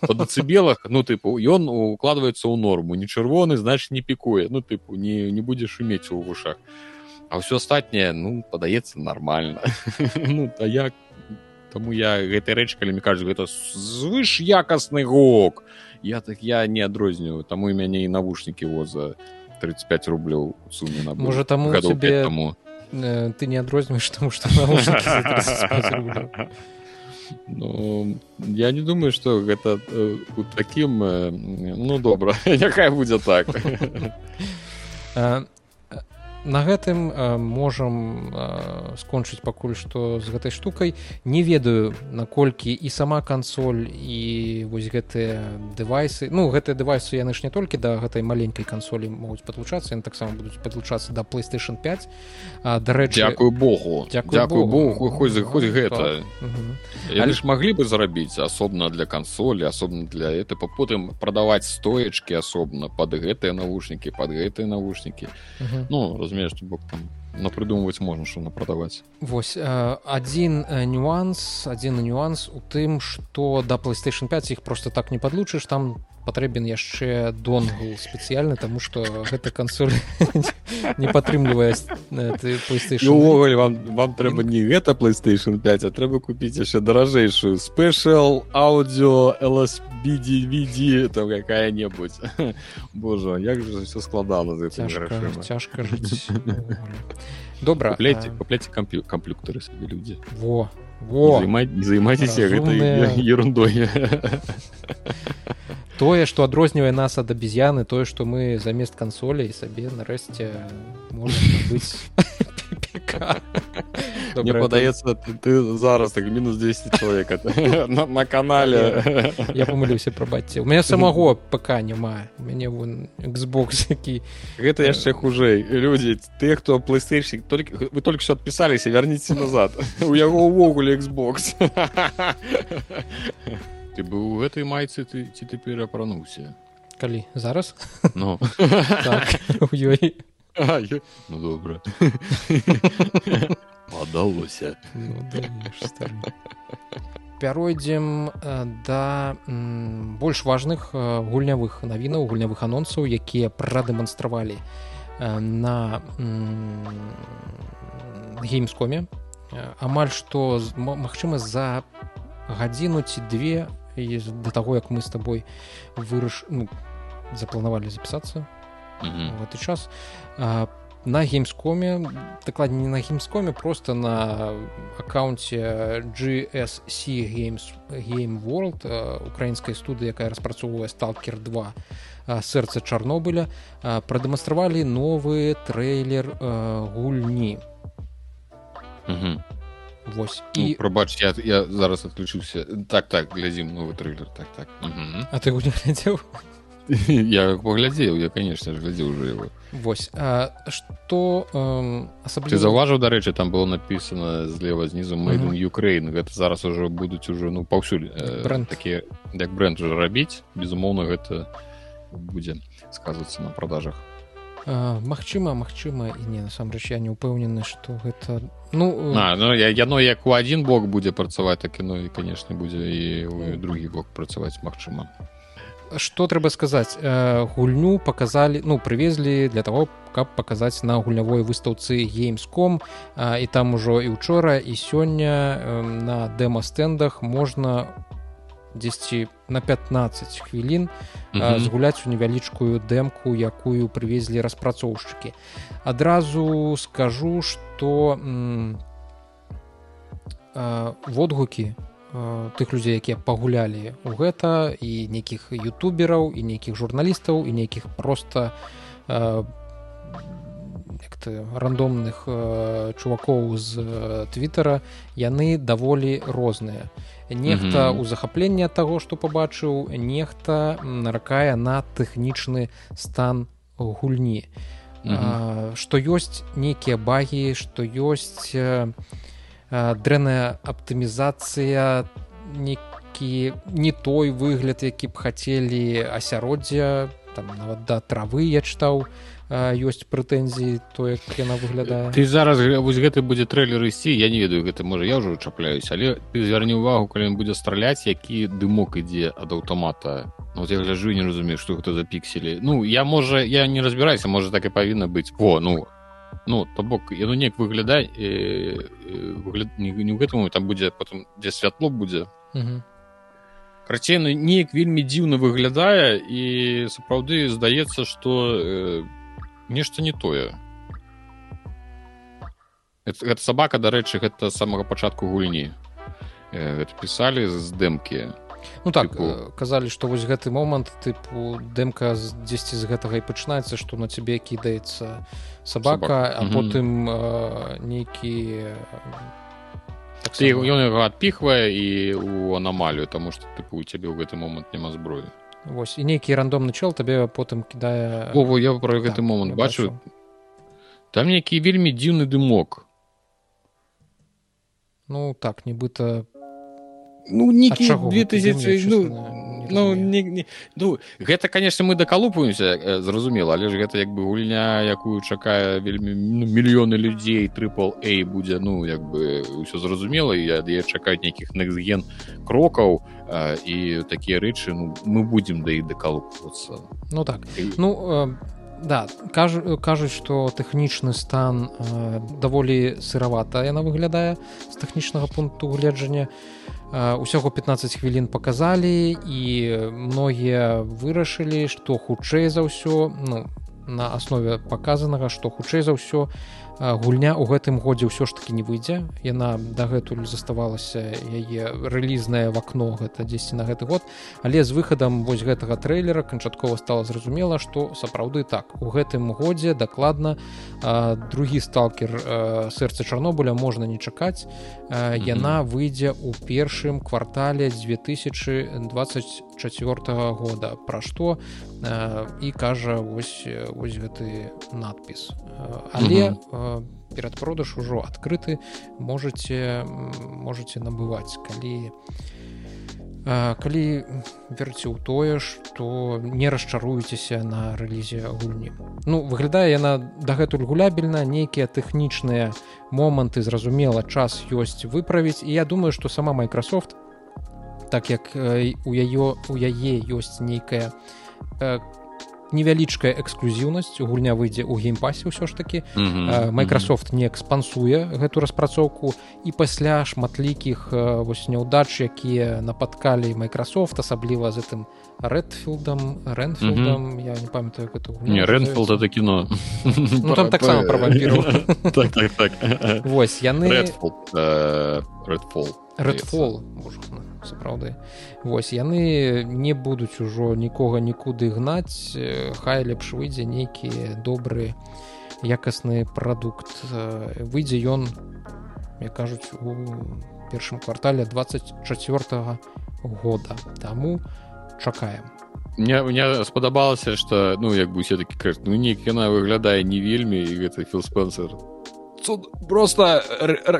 по дацыбелах ну тыпу ён укладваецца ў норму. Не чырвоны значит не пікуе ну тыпу не не будзеш умець у вушах а ўсё астатняе ну падаецца нормально ну а як таму я гэтай рэч калі мне кажу гэта звыш якасны гок я так я не адрозніваю таму і мяне і навушнікі во за 35 рублёў суме на можа таму тебе таму. э, ты не адрозніваеш таму што Ну, я не думаю что гэта э, у такім э, ну добра. Якая будзе так на гэтым э, можам э, скончыць пакуль што з гэтай штукай. Не ведаю наколькі і сама кансоль і вось гэтыя дэвайсы. Ну гэтыя дэвайсы яны ж не толькі да гэтай маленькай кансолі могуць падлучацца яны таксама будуць падлучацца да playstation 5 дарэчы Дякую Богу. Дякую Богу. Хоць хоць гэта. Яны ж маглі бы зарабіць асобна для кансолі асобна для это потым прадаваць стоечкі асобна под гэтыя навушнікі под гэтыя навушнікі. Ну разумею разумееш бок там напрыдумваць можна що на прадаваць восьось адзін нюанс адзін нюанс у тым что да playstation 5 іх просто так не падлучыш там патрэбен яшчэ донгл спецыяльны тому что гэта кансоль не падтрымлівае увогуле вам вам трэба не гэта playstation 5 а трэба купіць яшчэ даражэйшую спешл аудио lsbdvd там какая-небудзь Божа як же все складана цяжка добра купляйте камплюктары сабе людзі. Во во. Займайцеся гэтай ерундой. Тое што адрознівае нас ад абез'яны тое што мы замест кансоля і сабе нарэшце можна быць мне падаецца ты зараз так мінус 200 чалавек на канале. Я памылюся прабаце у меня самого ПК няма мяне вон Xbox які гэта яшчэ хужэй людзі ты хто плейстейшн только вы только что адпісаліся вярніце назад. У яго ўвогуле Xbox. Ты быў у гэтай майцы ты ці ты перапрануўся калі зараз? Ну. Ёй ну добра падалося ну, пяройдзем да больш важных гульнявых навінаў гульнявых анонсаў якія прадэманстравалі на геймскоме амаль што магчыма за гадзіну ці две да таго як мы з табой выраш ну, запланавалі запісацца в гэты час на геймскоме дакладней не на геймскоме просто на аккаунте GSC games game world украінскай студыі якая распрацоўвае сталкер 2 сэрца чарнобыля прадэманстравалі новы трэйлер гульні Вось і ну, прабач я, я зараз адключыўся так так глядзім новы трылер так так. А ты не глядзеў я паглядзеў я конечно ж глядзеў уже его. Вось что асабліва ты заўважыў дарэчы там было написано злева знізу мэйдун Ukraine гэта зараз уже будуць уже ну паўсюль бренд. такі як бренд уже рабіць безумоўна гэта будзе сказвацца на продажах. Магчыма Мачыма і не насамрэч я не ўпэўнены што гэта ну а, ну я яно як у адзін бок будзе працаваць так ну і канешне будзе і другі бок працаваць Мачыма что трэба сказаць? Гульню показалі ну прывезлі для того каб паказаць на гульнявой выстаўцы геймском і там ужо і учора і сёння на дэма-стэндах можна дзесьці на 15 хвілін згуляць у невялічкую дэмку якую прывезлі распрацоўшчыкі. Адразу скажу что водгукі тых людзей якія пагулялі ў гэта і нейкіх ютубераў і нейкіх журналістаў і нейкіх просто рандомных чувакоў з твиттера яны даволі розныя. Нехта ў захапленне таго што пабачыў нехта наракае на тэхнічны стан гульні. Што ёсць нейкія багі што ёсць дрэнная аптымізацыя некі не той выгляд які б хацелі асяроддзя там нават да травы я чытаў ёсць прэтэнзіі то як яна выглядае. Ты зараз вось гэты будзе трэйлер ісці я не ведаю гэта можа я ўжо чапляюсь але ты звярні ўвагу калі ён будзе страляць які дымок ідзе ад аўтамата. Ну, я гляжу не разумею што гэта за пікселі. Ну я можа я не разбіраюся можа так і павінна быць. О ну ну то бок яно неяк выглядае э, э, выгляд, не, не ў гэтаму там будзе потом дзе святло будзе. Карацей ну, неяк вельмі дзіўна выглядае і сапраўды здаецца што э, нешта не тое. Гэта сабака дарэчы гэта самага пачатку гульні. Гэта пісалі з дэмкі ну так тыпу... казалі што вось гэты момант тыпу дэмка дзесьці з гэтага і пачынаецца што на цябе кідаецца сабака Собак. а потым нейкі ён яго адпіхвае і у анамалію таму што тыпу у цябе ў гэты момант няма зброі. Вось і нейкі рандомны чал табе потым кідае О, я пра гэты так, момант бачу. Там нейкі вельмі дзіўны дымок. Ну так нібыта ну нейкі 2000 ну, ну, не, не, ну гэта конечно мы дакалупаемся зразумела але ж гэта як бы гульня якую чакае вельмі ну, мільёны людзей трипл a будзе ну як бы ўсё зразумела я я чакаю нейкіх некстген крокаў а, і такія рэчы ну, мы будзем да і дакалупвацца. Ну так. І... ну э... Да, кажу, кажуць, што тэхнічны стан э, даволі сыравата яна выглядае з тэхнічнага пункту гледжання усяго 15 хвілін показалі і многія вырашылі што хутчэй за ўсё ну, на аснове паказанага што хутчэй за ўсё гульня ў гэтым годзе ўсё ж таки не выйдзе. Яна дагэтуль заставалася яе рэлізнае в акно гэта 10 на гэты год. Але з выхадам вось гэтага трэйлера канчаткова стала зразумела што сапраўды так. У гэтым годзе дакладна другі сталкер сэрца чарнобыля можна не чакаць. Яна выйдзе ў першым квартале 2024 года. Пра што і кажа вось вось гэты надпіс. Але угу. перадпродаж ужо адкрыты можете можете набываць. Калі калі верце ў тое што не расчаруецеся на рэлізе гульні. Ну выглядае яна дагэтуль гулябельна нейкія тэхнічныя моманты зразумела час ёсць выправіць. І я думаю што сама Microsoft так як у яе у яе ёсць нейкая невялічкая эксклюзіўнасць гульня выйдзе ў геймпасе ўсё ж таки Microsoft не экспансуе гэту распрацоўку. І пасля шматлікіх вось няўдач якія нападкалі Microsoft асабліва з гэтым рэдфілдам рэнфілдам я не памятаю эту не рэнфілд это кіно ну, там таксама пра вампіру так, так, так. вось яны рэдфол рэдфол сапраўды Вось яны не будуць ужо нікога нікуды гнаць хай лепш выйдзе нейкі добры якасны прадукт. Выйдзе ён як кажуць у першым квартале 24 года. Таму чакаем. Мне мне спадабалася что ну як бы все-таки ну нейк яна выглядае не вельмі і гэта філ цуд просто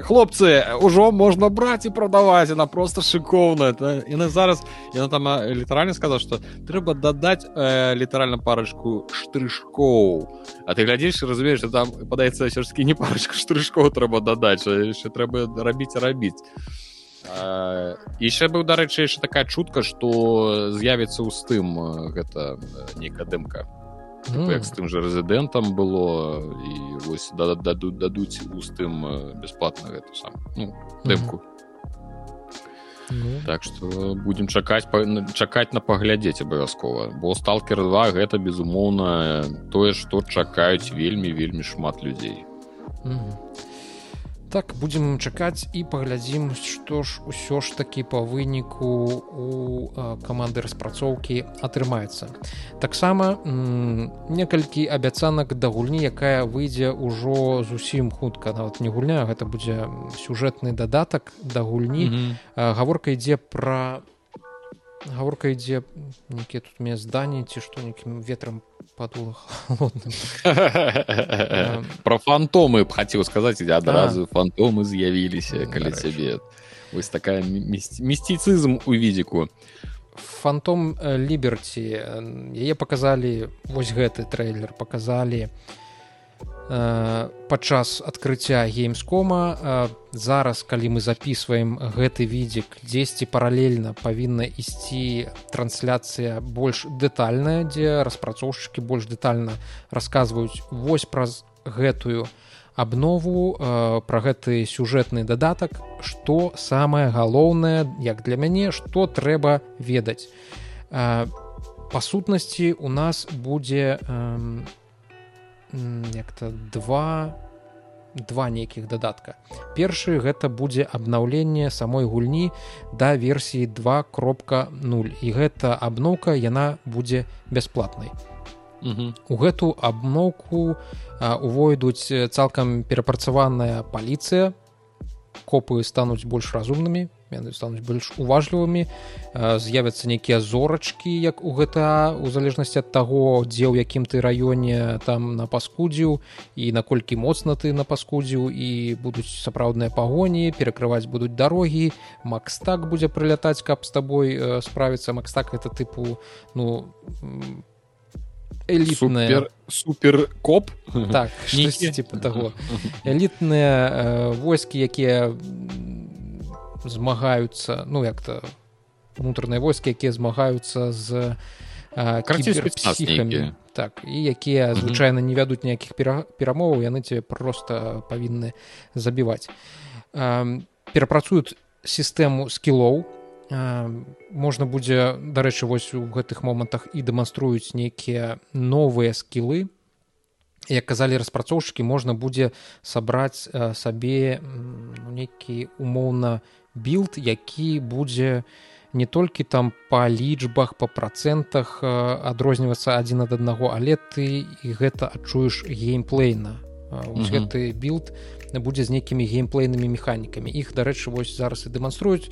хлопцы ўжо можна браць і прадаваць она просто шыкоўная. Яны зараз яна там літаральна сказала что трэба дадаць э, літаральна парачку штрышкоў. А ты глядзіш разумееш там падаецца сёрскі не парачка штрышкоў трэба дадаць яшчэ трэба рабіць рабіць. Яшчэ быў дарэчы яшчэ такая чутка что з'явіцца ў стым гэта нейкая дымка mm. як з тым же рэзідэнтам было і вось дадуць дадуць устым бясплатна гэта сам ну, дымку mm. Ну. Так што будзем чакаць чакаць на паглядзець абавязкова бо сталкер 2 гэта безумоўна тое што чакаюць вельмі вельмі шмат людзей mm -hmm так будзем чакаць і паглядзім што ж усё ж такі па выніку у каманды распрацоўкі атрымаецца. Таксама некалькі абяцанак да гульні якая выйдзе ўжо зусім хутка. Нават не гульня гэта будзе сюжэтны дадатак да гульні. Mm -hmm. гаворка ідзе пра гаворка ідзе нейкія тут мне здані ці што нейкім ветрам падула про фантомы б хацеў сказаць ідзе адразу фантомы з'явіліся каля цябе вось такая місціцызм у відзіку фантом ліберці яе паказалі вось гэты трэйлер паказалі падчас адкрыцця геймскома зараз калі мы записываем гэты відзік дзесьці паралельна павінна ісці трансляцыя больш дэтальная дзе распрацоўшчыкі больш дэтальна расказваюць вось праз гэтую абнову пра гэты сюжэтны дадатак што самае галоўнае як для мяне што трэба ведаць. Па сутнасці у нас будзе у як-то два два нейкіх дадатка. Першы гэта будзе абнаўленне самой гульні да версіі 2 кропка 0 і гэта абноўка яна будзе бясплатнай. У гэту абноўку увойдуць цалкам перапрацаваная паліцыя копы стануць больш разумнымі яны стануць больш уважлівымі з'явяцца нейкія зорачкі як у гэта у залежнасці ад таго дзе ў якім ты раёне там на паскудзіў і наколькі моцна ты на паскудзіў і будуць сапраўдныя пагоні перакрываць будуць дарогі. Макстак будзе прылятаць каб з табой справіцца. Макстак это тыпу ну элітная супер коп. Так типа таго элітныя войскі якія змагаюцца ну як-то унутраныя войскі якія змагаюцца з карціпсіхамі так і якія звычайна не вядуць ніякіх перамоваў яны тебе просто павінны забіваць. Перапрацуюць сістэму скілоў можна будзе дарэчы вось у гэтых момантах і дэманструюць нейкія новыя скілы. Як казалі распрацоўшчыкі можна будзе сабраць сабе ну, нейкі умоўна білд які будзе не толькі там па лічбах па працэнтах адрознівацца адзін ад аднаго але ты і гэта адчуеш геймплейна гэты білд будзе з нейкімі геймплейнымі механікамі. Іх дарэчы вось зараз і дэманструюць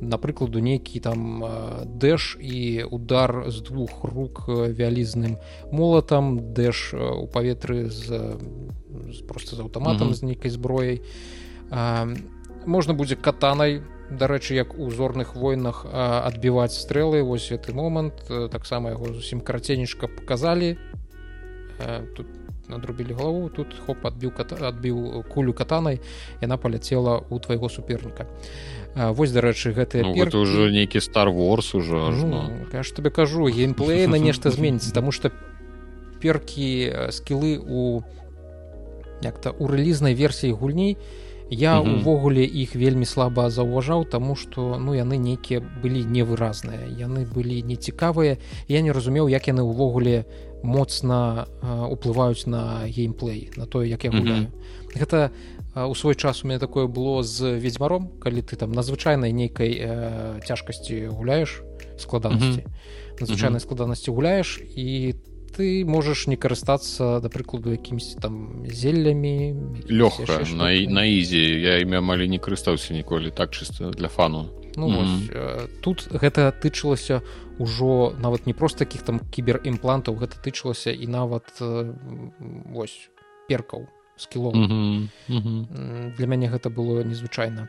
напрыкладу нейкі там дэш і удар з двух рук вялізным молатам дэш у паветры з, з просто з аўтаматам mm -hmm. з нейкай зброяй можна будзе катанай дарэчы як у зорных войнах адбіваць стрэлы вось гэты момант таксама яго зусім караценечка показалі тут надрубілі галаву тут хоп адбіў адбіў кулю катанай яна паляцела у твайго суперніка вось дарэчы гэтыя ну, перкі... ўжо нейкі star wars ужо ну, каж табе кажу геймплей на нешта зменіцца тому что перкі скілы у як-то у рэлізнай версіі гульні я увогуле іх вельмі слаба заўважаў тому что ну яны нейкія былі невыразныя яны былі нецікавыя я не разумеў як яны ўвогуле моцна уплываюць на геймплей на тое як я гуляю. Mm -hmm. гэта у свой час у меня такое было з ведьзьмаром калі ты там надзвычайнай нейкай э, цяжкасці гуляеш складанасці. Mm -hmm. надзвычайнай складанасці гуляеш і ты можаш не карыстацца да прыкладу якімсьці там зеллямі лёгка на, на ізі. Я імя амаль не карыстаўся ніколі так чыста для фану ну, mm -hmm. ось, тут гэта тычылася ўжо нават не просто таких там кіберімплантаў гэта тычылася і нават вось перкаў скіло mm -hmm. mm -hmm. для мяне гэта было незвычайна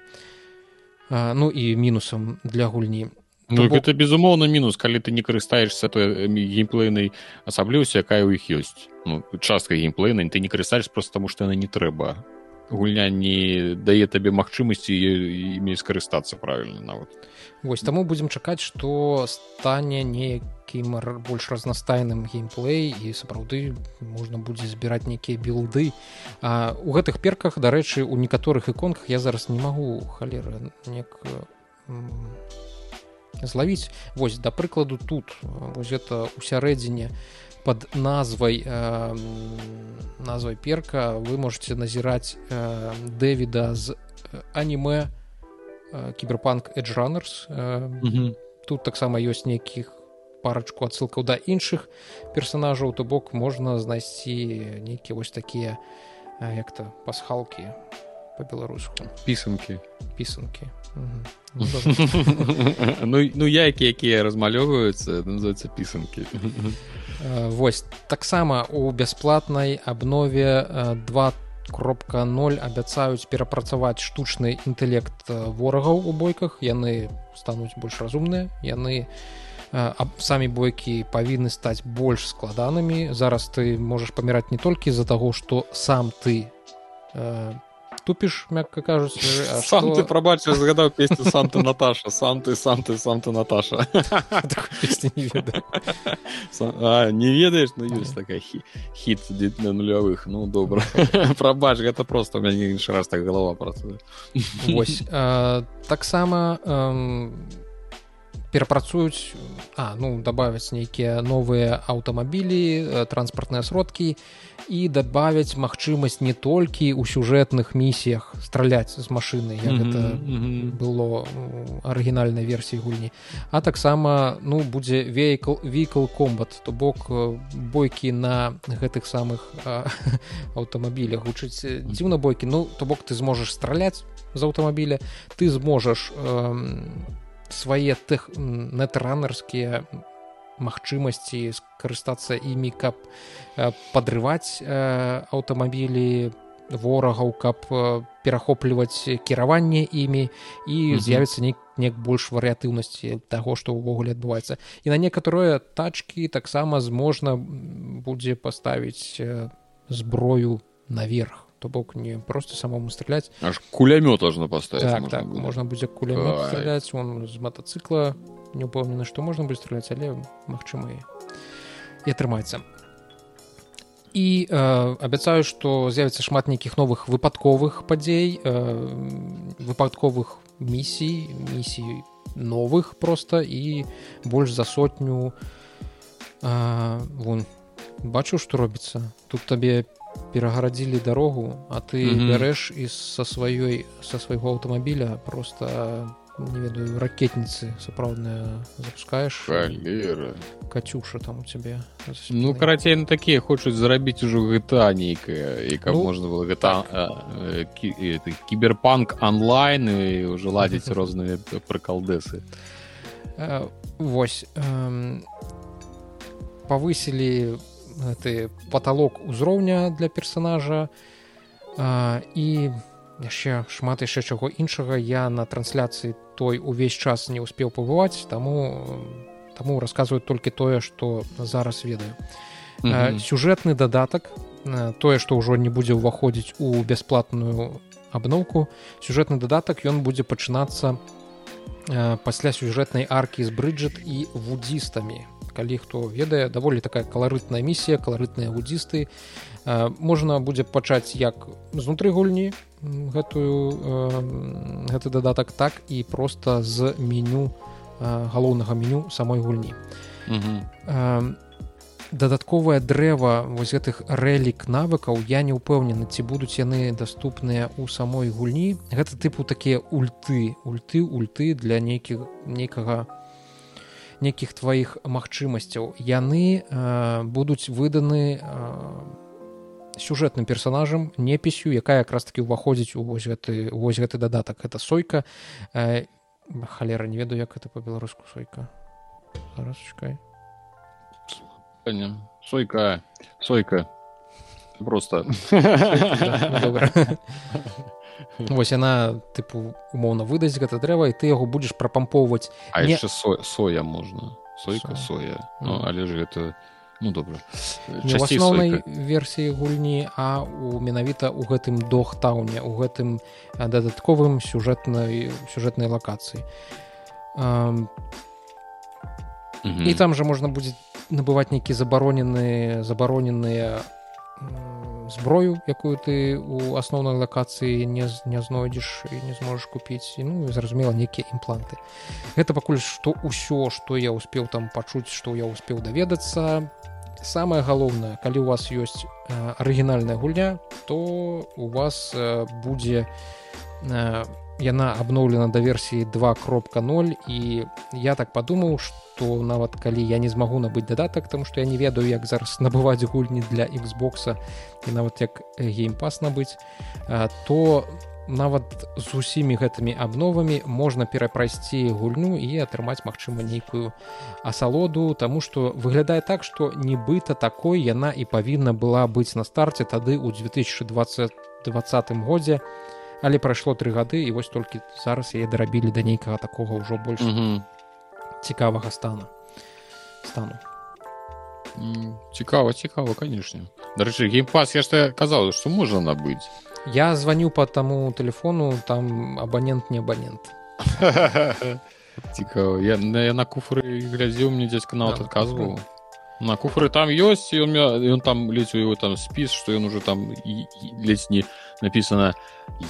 ну і мінусам для гульні Ну, бок... гэта безумоўна мінус калі ты не карыстаешься той геймплейнай асаблівасці якая ў іх ёсць ну, частка геймплейна ты не карыстаеш просто таму што яна не трэба гульня не дае табе магчымасці імі скарыстацца правильно нават Вось таму будзем чакаць што стане неякім больш разнастайным геймплей і сапраўды можна будзе збіраць нейкія білды. А у гэтых перках дарэчы у некаторых іконках я зараз не магу халеры нек злавіць. Вось да прыкладу тут вось это у сярэдзіне у под назвай э, назвай перка вы можете назіраць э, дэвіда з аніме э, кіберпанк эджранерс э, mm -hmm. тут таксама ёсць нейкіх парачку адсылкаў да іншых персонажаў то бок можна знайсці нейкія вось такія э, як-то пасхалкі по-беларуску пісанкі пісанкі ну ну яйкі якія размалёваюцца называется пісанкі восьось таксама у бясплатнай абнове 2 кропка 0 абяцаюць перапрацаваць штучны інтэлект ворагаў у бойках. Яны стануць больш разумныя яны самі бойкі павінны стаць больш складанымі. Зараз ты можаш паміраць не толькі з-за таго што сам ты тупіш мякка кажуць сам ты прабачыш згадаў песню санта Наташа сам ты сам ты сам ты Наташа не ведаеш ну ёсць такая хіт на нулявых ну добра прабач гэта просто у мяне іншы раз так галава працуе вось таксама перапрацуюць а ну добавяць нейкія новыя аўтамабілі транспартныя сродкі і дабавяць магчымасць не толькі ў сюжэтных місіях страляць з машыны як mm -hmm, это mm -hmm. было арыгінальнай версіі гульні а таксама ну будзе вейкл вікл комбат то бок бойкі на гэтых самых аўтамабілях гучыць дзіўна бойкі ну то бок ты зможаш страляць з аўтамабіля ты зможаш э, свае тых нетранерскія магчымасці скарыстацца імі каб падрываць аўтамабілі ворагаў каб перахопліваць кіраванне імі і з'явіцца нейк неяк больш варыятыўнасці таго што ўвогуле адбываецца. І на некаторыя тачкі таксама зможна будзе паставіць зброю наверх то бок не просто самому стреляць аж кулямёт должно поставить так, можна, так, можна будзе кулямёт стреляць он з мотоцикла не упэўнены што можна будзе стреляць але магчыма і атрымаецца і э, абяцаю што з'явіцца шмат нейкіх новых выпадковых падзей э, выпадковых місій місій новых просто і больш за сотню э, вон. Бачу што робіцца тут табе перагарадзілі дарогу а ты mm -hmm. бярэш і са сваёй са свайго аўтамабіля просто не ведаю ракетніцы сапраўдная запускаешь Халера. катюша там у цябе ну карацей на такія хочуць зарабіць ужо гэта нейкая і каб ну, можна было гэта так. кіберпанк онлайн і ўжо ладзіць розныя прыкалдэсы восьось павысілі гэты паталок узроўня для персонажа. І яшчэ шмат яшчэ чаго іншага я на трансляцыі той увесь час не ўспеў пабываць таму таму расказваю толькі тое што зараз ведаю. Mm -hmm. сюжэтны дадатак тое што ўжо не будзе ўваходзіць у бясплатную абноўку сюжэтны дадатак ён будзе пачынацца пасля сюжэтнай аркі з брыджет і вудзістамі калі хто ведае. Даволі такая каларытная місія каларытныя гудзісты. Можна будзе пачаць як знутры гульні гэтую гэты дадатак так і просто з меню галоўнага меню самой гульні. Дадатковае дрэва вось гэтых рэлік навыкаў я не ўпэўнены ці будуць яны даступныя ў самой гульні. Гэта тыпу такія ульты ульты ульты для нейкіх нейкага нейкіх тваіх магчымасцяў. Яны э, будуць выданы э, сюжэтным персонажам непісю якая якраз таки ўваходзіць у вось гэты вось гэты дадатак. Это сойка э, халера не ведаю як это по-беларуску сойка. Расчакай сойка сойка. Просто Вось яна тыпу умоўна выдасць гэта дрэва і ты яго будзеш прапампоўваць А не... яшчэ со соя можна. Сойка соя. Ну, але ж гэта ну добра. Не ў асноўнай версіі гульні а у менавіта ў гэтым дохтауне у гэтым дадатковым сюжэтнай сюжэтнай лакацыі. І там жа можна будзе набываць нейкі забаронены забароненыя зброю якую ты у асноўнай лакацыі не не знойдзеш і не зможаш купіць ну зразумела нейкія імпланты гэта пакуль што ўсё што я успеў там пачуць што я успеў даведацца самое галоўнае калі у вас ёсць арыгінальная гульня то у вас будзе яна абноўлена да версіі 2 кропка 0 і я так падумаў што нават калі я не змагу набыць дадатак там што я не ведаю як зараз набываць гульні для Xбокса і нават як геймпас набыць то нават з усімі гэтымі абновамі можна перапрайсці гульню і атрымаць магчыма нейкую асалоду Таму што выглядае так што нібыта такой яна і павінна была быць на старце тады ў 2020 20 годзе але прайшло тры гады і вось толькі зараз яе дарабілі да нейкага такога ўжо больш mm -hmm. цікавага стану стану. Mm, цікава цікава канешне. Дарэчы геймпас яшчэ казаў што можна набыць. Я звоню по таму телефону там абонент не абонент цікава. Я, я на куфры глядзеў мне дзядзька нават адказваў. На куфры там ёсць ён ён там ледзь у его там спіс што ён уже там ледзь не написано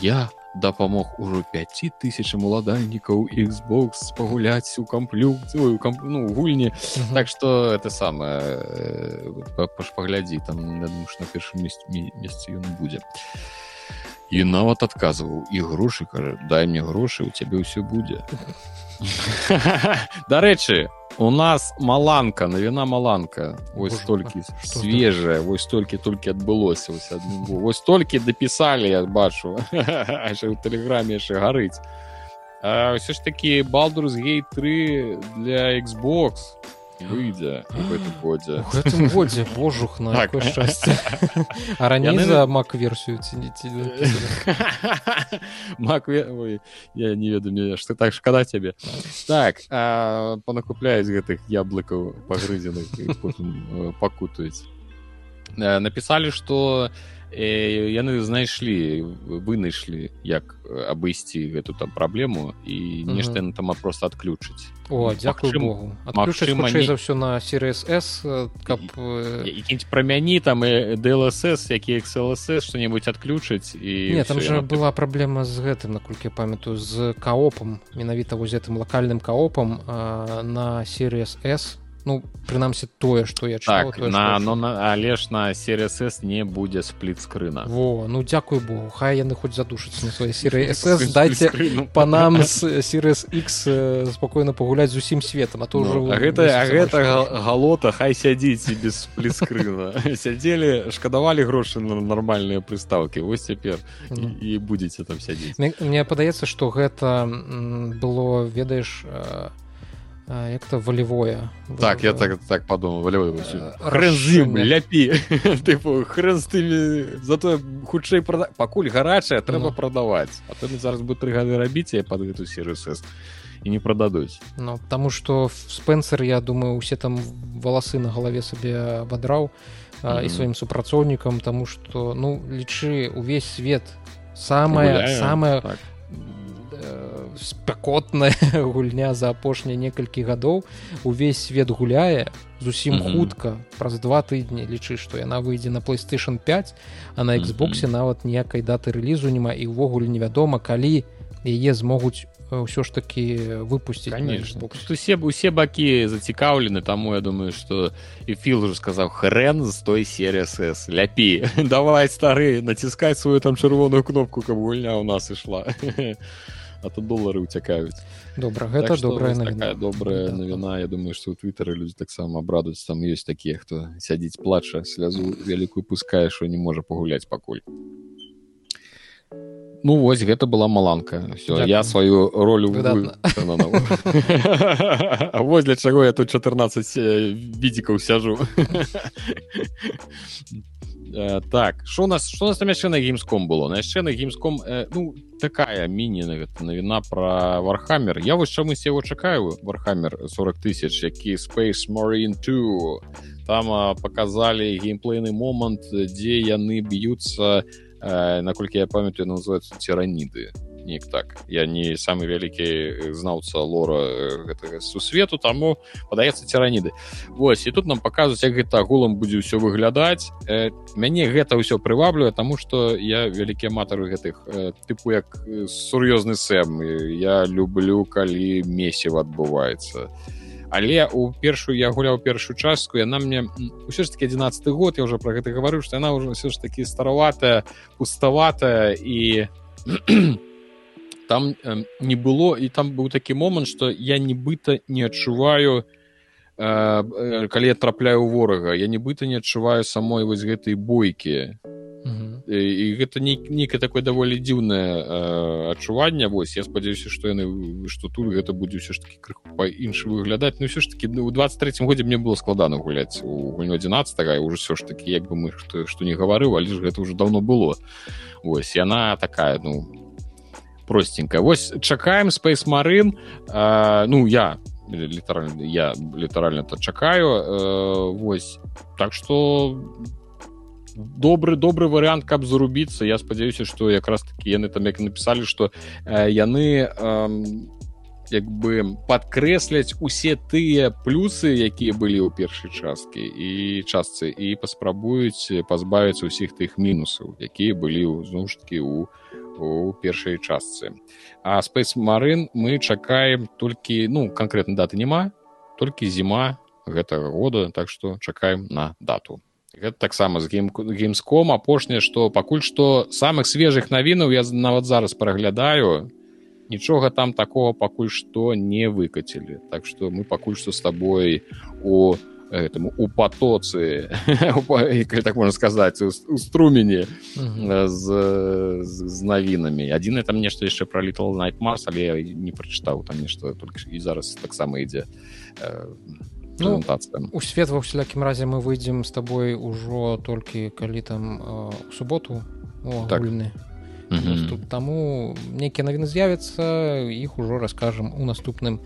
я дапамог ужо 5 тысячам уладальнікаў Xbox пагуляць у камплю камп... ну, гульні uh -huh. так что это самае э, паглядзі там на першым месцы ён будзе і нават адказваў і грошы кажа дай мне грошы у цябе ўсё будзе дарэчы у нас маланка навіна маланка. Ось столькі свежая вось столькі толькі адбылося вось толькі дапісалі я бачу. У тэлеграме яшчэ гарыць ўсё ж такі балдур з гей 3 для Xbox выйдзе в гэтым годзе в гэтым годзе божух на так. шчасце а раней за мак версію ці не ці мак я не ведаю мне што так шкада цябе так панакупляюць гэтых яблыкаў пагрызеных пакутаюць напісалі што яны знайшлі вынайшлі як абысці гэту там праблему і нешта яны там просто адключыць о дзякую богу. магчыма не... за ўсё на сервис с каб прамяні там і длсс які xlss что-нибудь адключыць і не там же была праблема з гэтым наколькі памятаю з каопам менавіта воз гэтым лакальным каопам на сервис с ну прынамсі тое что я читал, так, тое, на, но на але ж на серс не будзе сплит-скрына во ну дзякуй богу хай яны хоць задушыцца на свае серы ss дайте по нам с серс x спокойно пагуляць з усім светом а то ўжо ну, гэта гэта галота хай сядзіць без сплит-скрына сядзелі шкадавалі грошы на нармальныя прыстаўкі вось цяпер і будзеце там сядзець. Мне падаецца что гэта было ведаеш а як-то волевое. Так я так так подумал волевой хрен ляпі тыпу хрен з тымі зато хутчэй прода пакуль гарачая трэба ну. прадаваць а то зараз бы тры гады рабіць я под эту серыю і не прададуць Ну потому что спенсер я думаю усе там валасы на галаве сабе абадраў mm -hmm. і сваім супрацоўнікам тому что ну лічы увесь свет. Самое самое так спякотная гульня за апошнія некалькі гадоў увесь свет гуляе зусім mm -hmm. хутка праз два тыдні лічы што яна выйдзе на playstation 5 а на Xбосе mm -hmm. нават ніякай даты рэлізу няма і ўвогуле невядома калі яе змогуць ўсё ж таки выпусціць конечно усе усе бакі зацікаўлены таму я думаю что і філ уже сказаў хрен з той серии СС ляпі давай стары націскаць сваю там чырвоную кнопку каб гульня у нас ішла а то долары уцякаюць добра гэта так добрая навіна. добрая да, навіна. Я думаю что у твиттары людзі таксама абрадуюць там ёсць такія хто сядзіць плача слязу вялікую пускае що не можа пагуляць пакуль Ну вось гэта была маланка. Все я сваю ролю вось для чаго я тут 14 відзікаў сяжу Э, так що у нас що у нас там яшчэ на геймском было на яшчэ на геймском э, ну такая міні навіна про вархаммер я вось чамусь его чакаю вархаммер 40 тысяч які space marine 2 там а, показалі геймплейны момант дзе яны б'юцца э, наколькі я памятаю называются тираніды неяк так. Я не самы вялікі знаўца лора гэтага сусвету таму падаецца цираніды Вось і тут нам паказваюць як гэта агулам будзе ўсё выглядаць э, мяне гэта ўсё прываблюе таму што я вялікі аматары гэтых э, тыпу як сур'ёзны сэм. Я люблю калі месіва адбываецца але у першую я гуляў першую частку яна мне ўсё ж таки 11 год я уже про гэта гаварыў што яна ўжо все ж таки стараватая пуставатая і там э, не было і там быў такі момант что я нібыта не адчуваю э, э, калі я трапляю ворага я нібыта не адчуваю самой вось гэтай бойкі і гэта нейкае такое даволі дзіўнае э, адчуванне вось я спадзяюся што яны што тут гэта будзе ўсё ж таки крыху па-іншы выглядаць ну ўсё ж таки у 23 годзе мне было складана гуляць у гульню 11 уже ўсё ж таки як бы мы што, што не гаварыў але ж гэта ўжо давно было. Ось яна такая ну простенькая. Вось чакаем space марин э, ну я літаральна я літаральна то чакаю э, вось так что добры добры варыянт каб зарубіцца я спадзяюся что якраз таки яны там як написали что э, яны э, як бы падкрэсляць усе тыя плюсы якія былі ў першай часткі і частцы і паспрабуюць пазбавіцца ўсіх тых мінусаў якія былі зноў ж таки у у першай частцы. А space марин мы чакаем толькі ну конкретно даты няма толькі зіма гэтага года так что чакаем на дату. Гэта таксама з гейм геймском апошняе что пакуль што самых свежых навінаў я нават зараз праглядаю нічога там такого пакуль што не выкацілі. Так что мы пакуль што з табой у этому у патоцы так можно сказать у струмені з, з навінамі адзіны там нешта яшчэ про little night Mars але я не прачытаў там нешта только і зараз таксама ідзе ну, у свет ва ўсялякім разе мы выйдзем з табой ужо толькі калі там у суботу агульны так. Mm -hmm. таму нейкія навіны з'явяцца іх ужо раскажам у наступным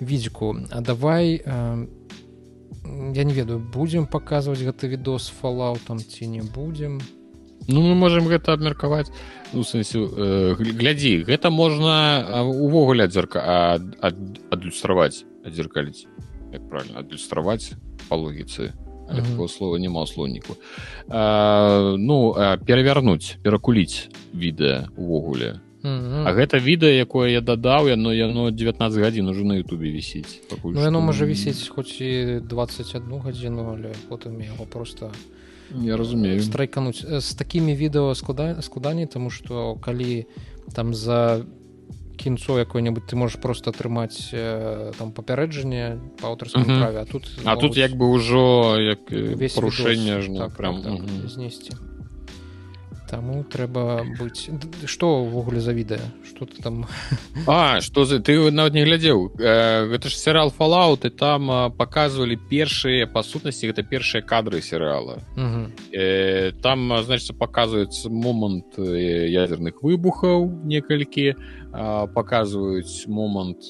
відзіку А давай э, я не ведаю будзем паказваць гэты відос фалаутам ці не будзем Ну мы можемм гэта абмеркаваць ну, сэнсе, э, глядзі гэта можна увогуле адзірка адлюстраваць адзіркаліць як правильно адлюстраваць па логіцы такого слова няма слоўніку ну перавярнуць перакуліць відэа увогуле А гэта відэа якое я дадаў яно яно 19 гадзін уже на Ютубе вісіць ну, яно можа вісіць хоць і 21 гадзіну але потым яго просто я разумею. страйкануць. З такімі відэо склада складаней тому что калі там за кінцо якое-небудзь ты можаш просто атрымаць э, там папярэджанне па аўтарскім праве а тут а тут як бы ўжо як парушэнне ж так, прям так, так, знесці Таму трэба быць што ўвогуле за відэа что ты там? А что за ты нават не глядзеў гэта ж серыал фалаут і там показывалі першыя па сутнасці гэта першыя кадры серыала э, там значится показваецца момант ядерных выбухаў некалькі показваюць момант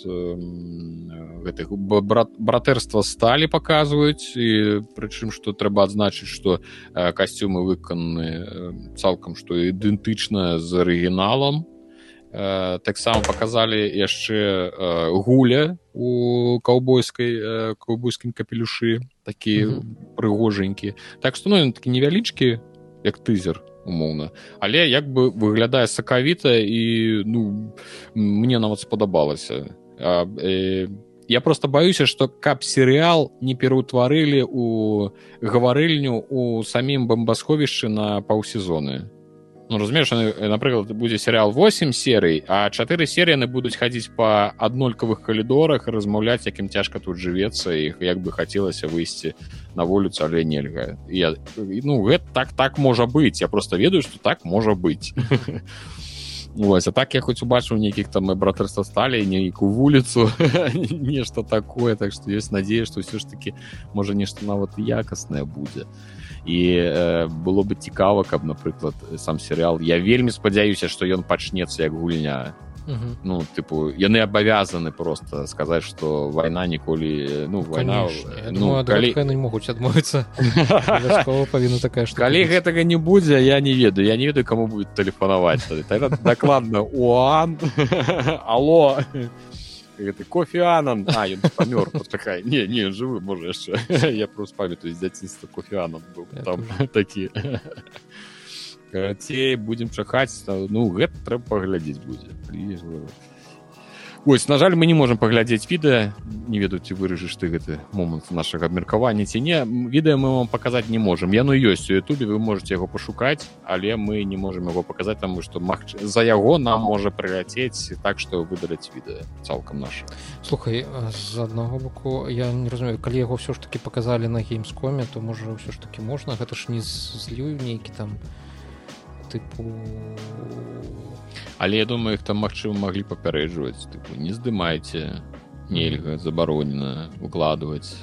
гэтых брат братэрства сталі показваюць і прычым што трэба адзначыць што касцюмы выкананы цалкам што ідэнтычна з арыгіналам таксама показалі яшчэ гуля у каўбойскай каўбойскім капелюшы такі прыгожанькі так што ну такі невялічкі як тызер умоўна. Але як бы выглядае сакавіта і ну мне нават спадабалася. А, э, я просто баюся что каб серыал не пераўтварылі у гаварыльню у самім бомбасховішчы на паўсезоны Ну, разумееш напрыклад будзе серыал 8 серый а чатыры серыі яны будуць хадзіць па аднолькавых калідорах размаўляць якім цяжка тут жывецца іх як бы хацелася выйсці на вуліцу але нельга я ну гэта так так можа быць я просто ведаю что так можа быць Вось, а так я хоць убачыў нейкіх там братарства сталі нейкую вуліцу нешта такое. Так што ёсць надзея што ўсё ж таки можа нешта нават якаснае будзе і э, было бы цікава каб напрыклад сам серыал я вельмі спадзяюся што ён пачнецца як гульня. Угу. ну тыпу яны абавязаны просто сказаць что вайна ніколі ну вайна ну, калі... не могуць адмовіцца. Павінна такая што калі гэтага не будзе я не ведаю. Я не ведаю кому будет тэлефанаваць. Дакладна уан алло гэты кофеанан а ён памёр такая не не жывы можа яшчэ я просто памятаю з дзяцінства кофеанан быў там такі карацей будзем чакаць ну гэта трэба паглядзець будзе Вось на жаль мы не можемм паглядзець відэа не ведаю ці выражыш ты гэты момант нашага абмеркавання ці не відэа мы вам паказаць не можемм яно ёсць у Ютубе вы можете яго пашукаць але мы не можемм яго паказаць таму што магч... за яго нам можа прыляцець так што выдаліць відэа цалкам наш слухай з аднаго боку я не разумею калі яго ўсё ж таки паказалі на геймскоме то можа ўсё ж таки можна гэта ж не злюю нейкі там тыпу але я думаю их там магчыма маглі папярэджваць. Не здымайце нельга забаронена укладваць.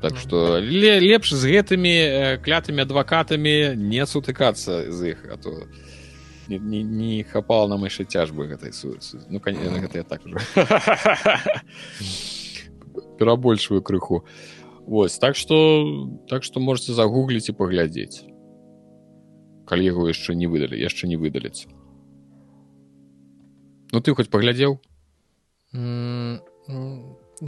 Так что лепш з гэтымі клятымі адвакатамі не сутыкацца з іх а то не, не, не хапала нам яшчэ цяжбы гэтай су ну конечно гэта я так уже перабольшваю крыху. Вось так что так что можете загугліць і паглядзець калі яго яшчэ не выдалі яшчэ не выдаляць Ну ты хоць паглядзеў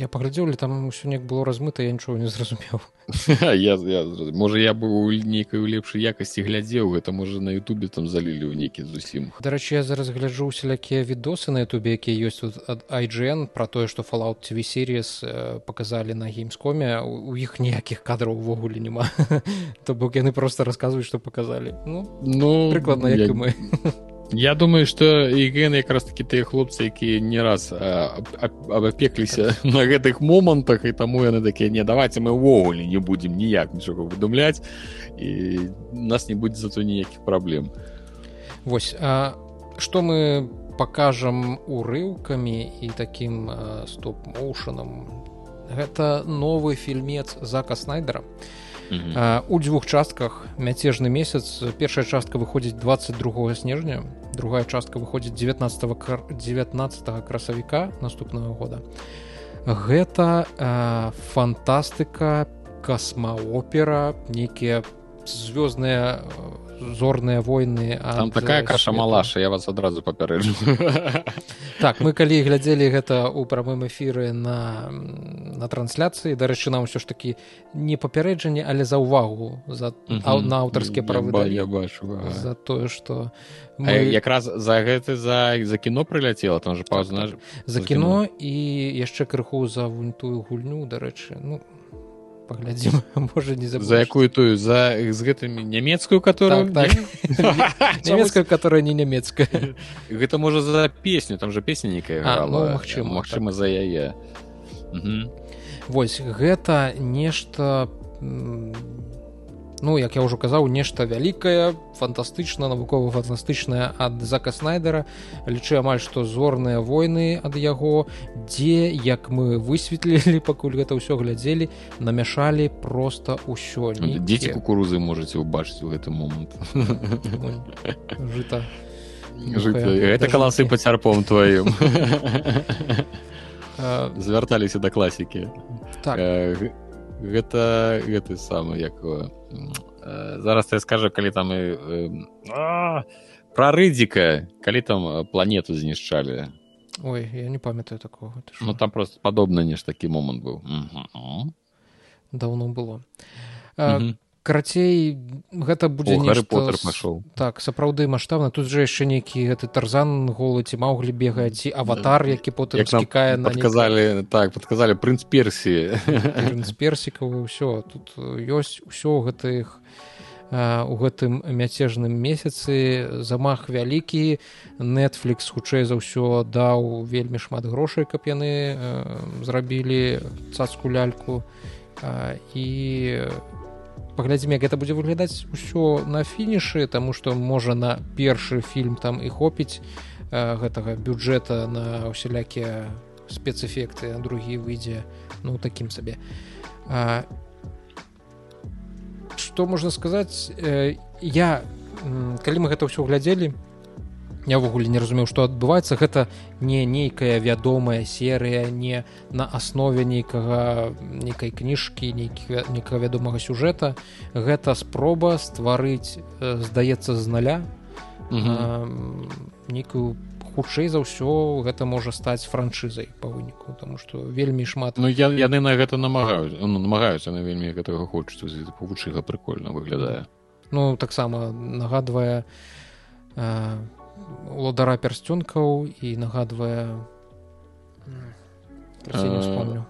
я паглядзеў там ўсё неяк было размыта я нічого не зразумеў я, я можа я быў у нейкай у лепшай якасці глядзеў гэта можа на Ютубе там залілі ў нейкі зусім дарэчы я зараз гляджу усялякія відосы на Ютубе якія ёсць тут ад IGN про тое што fallout TV series показалі на геймскоме у іх ніякіх кадраў увогуле няма то бок яны просто расказваюць што показалі ну ну прыкладна як я... мы Я думаю что іген якраз таки тыя хлопцы якія не раз абапекліся на гэтых момантах і таму яны такія не давайте мы ўвогуле не будзем ніяк нічога выдумляць і нас не будзе зато ніякіх праблем Вось что мы покажам урыўкамі і таким стоп-моушанам гэта новы фільмец зака снайдера у дзвюх частках мяцежны месяц. Першая частка выходзіць 22 снежня другая частка выходзіць 19 19 красавіка наступного года. Гэта э, фантастыка касмаопера нейкія звёздныя зорныя войны там такая каша малаша я вас адразу папярэджу. Так мы калі глядзелі гэта ў прамым эфіры на на трансляцыі дарэчы нам ўсё ж такі не папярэджанне але за ўвагу за на аўтарскія правы я бачу за тое что мы... якраз за гэты за за кіно прыляцела там же пазна так, так. за кіно. і яшчэ крыху за вунь тую гульню дарэчы. Ну паглядзім можа не за якую тую за з гэтымі нямецкую которую так, так. нямецкая которая не нямецкая гэта можа за песню там же песня нейкая ну, магчыма Мачыма так. за яе. Восьось гэта нешта ну як я ўжо казаў нешта вялікае фантастычна навукова-фантастычная ад зака снайдера. Лічы амаль што зорныя войны ад яго дзе як мы высветлілі пакуль гэта ўсё глядзелі намяшалі просто ўсё ну, дзеці кукурузы можаце ўбачыць у гэты момант. Жыта. Гэта каласы пацярпом тваім. Звярталіся да класікі. Так гэта гэты самы як э, зараз я скажу калі там і э, пра рыдзіка калі там планету знішчалі. Ой я не памятаю такого ну там просто падобна нешта такі момант быў. Даўно было карацей гэта будзе пашоў. так сапраўды маштабна. Тут же яшчэ нейкі гэты тарзан голы ці маўглі бегаць ці аватар які потым скікае падказалі так падказалі прынц персіі персікавы ўсё. Тут ёсць усё гэтых у гэтым мяцежным месяцы. Замах вялікі. Netflix хутчэй за ўсё даў вельмі шмат грошай каб яны зрабілі цацку ляльку. І паглядзім як гэта будзе выглядаць усё на фінішы таму што можа на першы фільм там і хопіць э, гэтага бюджэта на ўсялякія спецэфекты а другі выйдзе ну такім сабе што можна сказаць э, я калі мы гэта ўсё глядзелі я ўвогуле не разумеў што адбываецца. Гэта не нейкая вядомая серыя не на аснове нейкага нейкай кніжкі нейкага вядомага сюжэта. Гэта спроба стварыць здаецца з наля нейкую хутчэй за ўсё гэта можа стаць франшызай па выніку тому что вельмі шмат Ну я яны на гэта намагаюць ну, намагаюцца на вельмі гэтага хочуць вучыга прикольно выглядае. Ну таксама нагадвае а, уладара пярсцёнкаў і нагадвае вспомню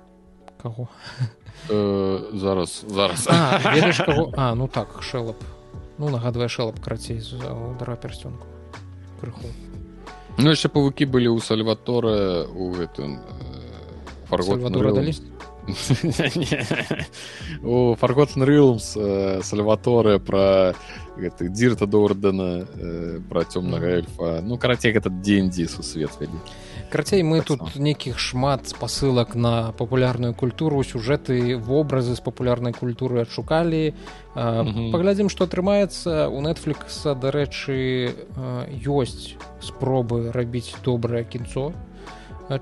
каго. зараз зараз. А ну так шэлап. Ну нагадвае шэлап карацей удара пярсцёнку крыху. Ну яшчэ павукі былі ў сальваторы у гэтым фарготура далі? У фарготн рылмс сальваторы пра гэты дзірта дордана э, пра цёмнага эльфа ну карацей гэта дзень-дзе сусвет вялі карацей мы так тут нейкіх шмат спасылак на папулярную культуру сюжэты вобразы з папулярнай культуры адшукалі паглядзім што атрымаецца у нетфлікса дарэчы ёсць спробы рабіць добрае кінцо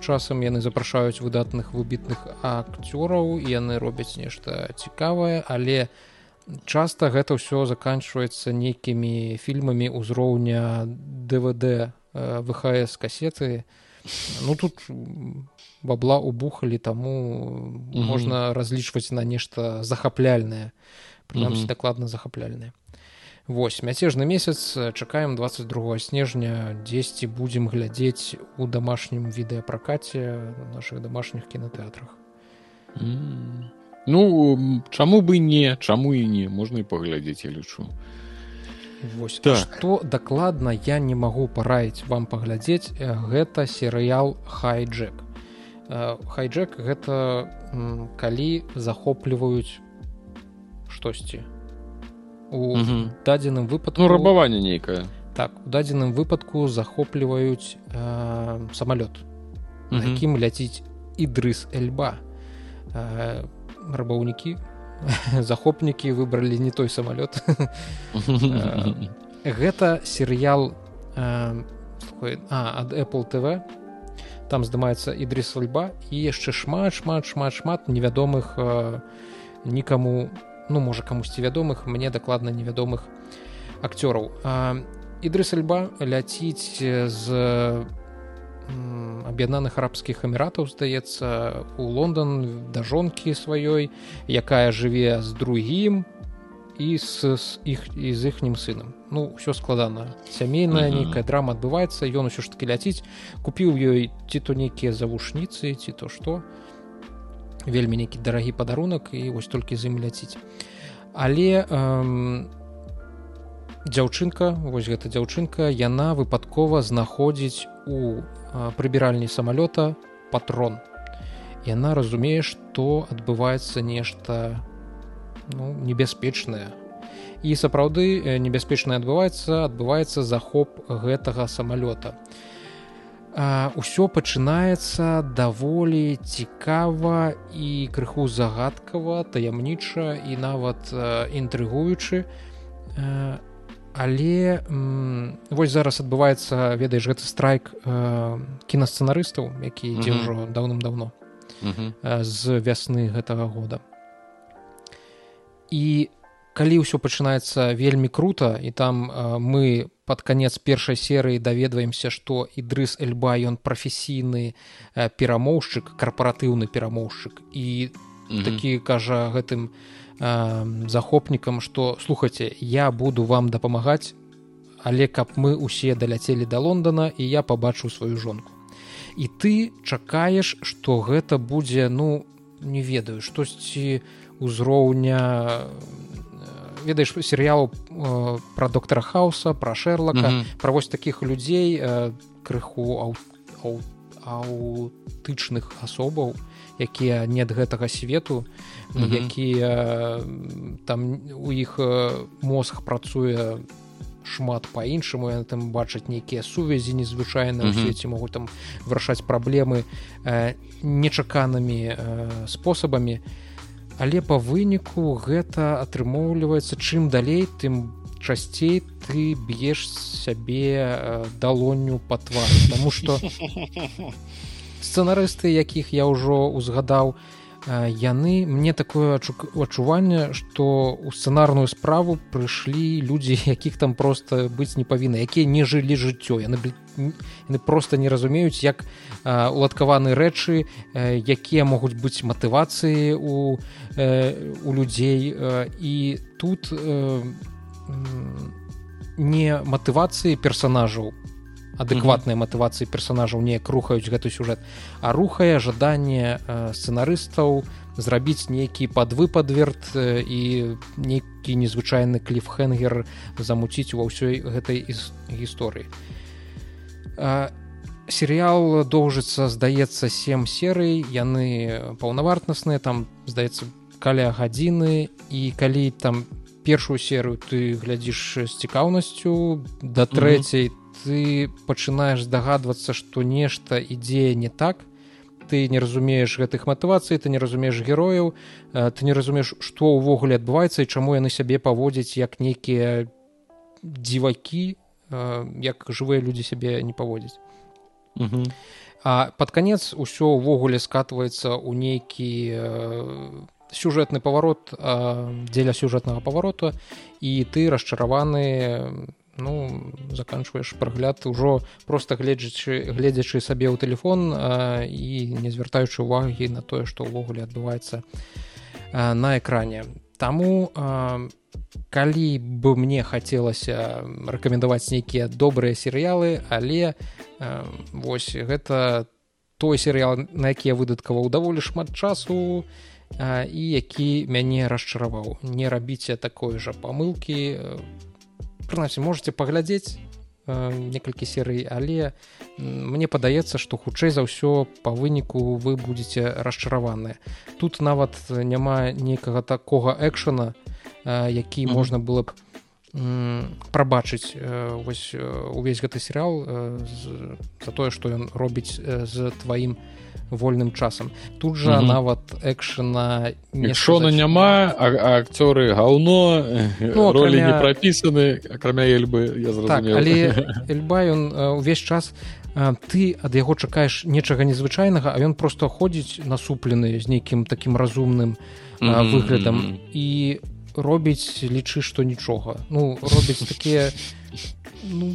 часам яны запрашаюць выдатных выбітных акцёраў яны робяць нешта цікавае. Але у часта гэта ўсё заканчваецца нейкімі фільмамі ўзроўня двд э, вхс касеты ну тут бабла убухалі таму mm -hmm. можна разлічваць на нешта захапляльнае прынамсі mm -hmm. дакладна захапляльнае Вось мяцежны месяц чакаем 22 снежня дзесьці будзем глядзець у дамашнім відэапракаце наших домашніх кінотэатрах mm -hmm. Ну чаму бы не чаму і не можна і паглядзець я лічу. Вось так. што дакладна я не магу параіць вам паглядзець гэта серыял хайджек хайджек гэта калі захопліваюць штосьці. У дадзеным выпадку ну, рабаванне нейкае. Так у дадзеным выпадку захопліваюць э, самалёт якім ляціць ідрыс эльба. Э, рабаўнікі захопнікі выбралі не той самалёт гэта серыял ад apple tv там здымаецца ідрис альба і яшчэ шмат шмат шмат шмат невядомых нікаму ну можа камусьці вядомых мне дакладна невядомых акцёраў ідрис альба ляціць з аб'яднаных арабскіх эміратаў здаецца у лондон да жонкі сваёй якая жыве з другім і з іх і з іхнім сынам ну ўсё складана сямейная нейкая драма адбываецца ён усё ж таки ляціць купіў ёй ці то нейкія завушніцы ці то што вельмі нейкі дарагі падарунак і вось толькі з ім ляціць але эм, дзяўчынка вось гэта дзяўчынка яна выпадкова знаходзіць у прыбіральні самалёта патрон. Яна разумее што адбываецца нешта ну, небяспечнае. І сапраўды э, небяспечна адбываецца адбываецца захоп гэтага самалёта. Ўсё пачынаецца даволі цікава і крыху загадкава таямніча і нават інтрыгуючы але вось зараз адбываецца ведаеш гэты страйк кінасцэнарыстаў які ідзе ўжо даўным-даўно з вясны гэтага года. І калі ўсё пачынаецца вельмі круто і там э, мы под конец першай серыі даведваемся што ідрыс эльба ён прафесійны э, перамоўшчык карпаратыўны перамоўшчык і mm -hmm. такі кажа гэтым э, захопнікам што слухаце я буду вам дапамагаць але каб мы усе даляцелі да лондона і я пабачыў сваю жонку і ты чакаеш што гэта будзе ну не ведаю штосьці узроўня ведаеш серыялу э, про доктора хауса про шерлока mm -hmm. про вось таких людзей э, крыху ау, ау, аўтычных асобаў якія не ад гэтага свету mm -hmm. якія там у іх мозг працуе шмат по-іншаму яны там бачаць нейкія сувязі незвычайныя mm -hmm. свеце могуць там вырашаць праблемы э, нечаканымі э, спосабамі але по выніку гэта атрымоўліваецца чым далей тым часцей ты б'еш сябе э, далонню па твар тому что сцэнарысты якіх я ўжо узгадаў яны мне такое адчуванне что у сцэнарную справу прыйшлі людзі якіх там просто быць не павінна якія не жылі жыццё яны яны просто не разумеюць як уладкаваны рэчы якія могуць быць матывацыі у у людзей. І тут не матывацыі персонажаў адэкватныя матывацыі персонажаў неяк рухаюць гэты сюжэт. А рухае жаданне сцэнарыстаў зрабіць нейкі падвыпадверт і нейкі незвычайны кліфхенгер замуціць ва ўсёй гэтай гісторыі. Серыял доўжыцца здаецца сем серый. Яны паўнавартасныя там здаецца каля гадзіны. І калі там першую серыю ты глядзіш з цікаўнасцю да трэцяй ты ты пачынаеш здагадвацца што нешта ідзе не так. Ты не разумееш гэтых матывацый ты не разумееш герояў ты не разумееш што ўвогуле адбываецца і чаму яны сябе паводзяць як нейкія дзівакі як жывыя людзі сябе не паводзяць. А под канец усё ўвогуле скатваецца ў нейкі сюжэтны паварот дзеля сюжэтнага павароту і ты расчараваны ну заканчваеш прагляд ужо просто гледзячы гледзячы сабе ў телефон а, і не звяртаючы увагі на тое што ўвогуле адбываецца на экране. Таму а, калі бы мне хацелася рэкамендаваць нейкія добрыя серыялы але а, вось гэта той серыял на які я выдаткаваў даволі шмат часу а, і які мяне расчараваў. Не рабіце такой жа памылкі по прынамсі можете паглядзець э, некалькі серый але мне падаецца што хутчэй за ўсё па выніку вы будете расчараваныя тут нават няма нейкага такога экшана э, які mm -hmm. можна было б прабачыць э, вось увесь гэты серыал за тое што ён робіць з тваім вольным часам тут жа угу. нават экшена нешона няма акцёры гаўно ну, ролі акрамя... не прапісаны акрамя эльбы я так, але эльба ён увесь час ты ад яго чакаеш нечага незвычайнага а ён просто ходзіць насуплены з нейкім такім разумным mm -hmm. выглядам і робіць лічы што нічога ну робіць такія ну,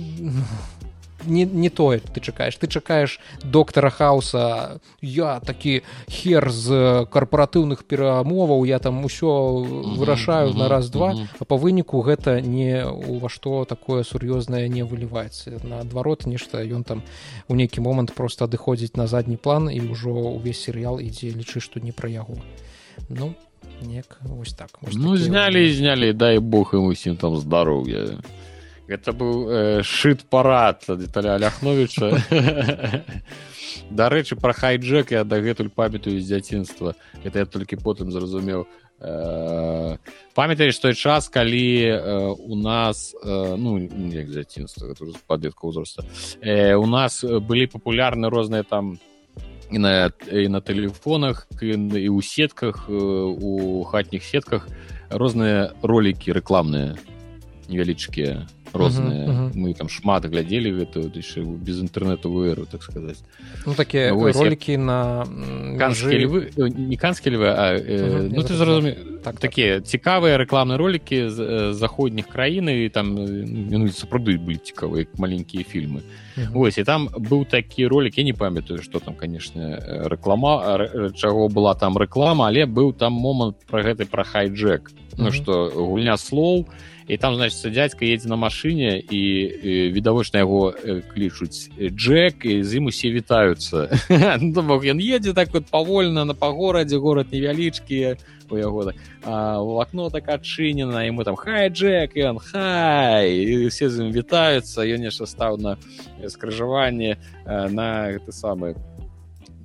не, не тое ты чакаеш ты чакаеш доктара хауса. Я такі хер з карпаратыўных перамоваў я там усё вырашаю на раз-два а по выніку гэта не у ва што такое сур'ёзнае не выліваецца наадварот нешта ён там у нейкі момант просто адыходзіць на задні план і ўжо ўвесь серыял ідзе лічы што не пра яго. Ну неяк вось так. Вось ну знялі знялі дай бог ім усім там здароўя гэта быў э, шыт парад дэталя ляхновіча дарэчы пра хайджек я дагэтуль памятаю з дзяцінства это я толькі потым зразумеў э, памятаеш той час калі э, у нас э, ну як дзяцінства падетка ўзроста э, у нас былі папулярны розныя там і на і на тэлефонах і, і ў сетках у хатніх сетках розныя ролікі рэкламныя невялічкія розныя uh -huh, uh -huh. мы там шмат глядзелі гэта яшчэ без інтэрнету эру так сказаць ну такія ну, ролики я... на канскія львы не канскія львы а э, uh -huh, ну ты зразуме так такія цікавыя рэкламныя ролики з э, заходніх краін і там ну, сапраўды былі цікавыя маленькія фільмы uh -huh. ось і там быў такі ролик я не памятаю что там конечно рэклама чаго была там рэклама але быў там момант про гэты про хайджек. Ну что гульня слоў і і там значится дядька едзе на машыне і, і відавочна яго клічуць Джек і з ім усе вітаюцца бок ён едзе так вот павольна на па горадзе горад невялічкі у яго так в окно так адчынена ему там хай Джек! Ён хай! І все з ім вітаюцца ён нешта стаў на скрыжаванне на гэты самы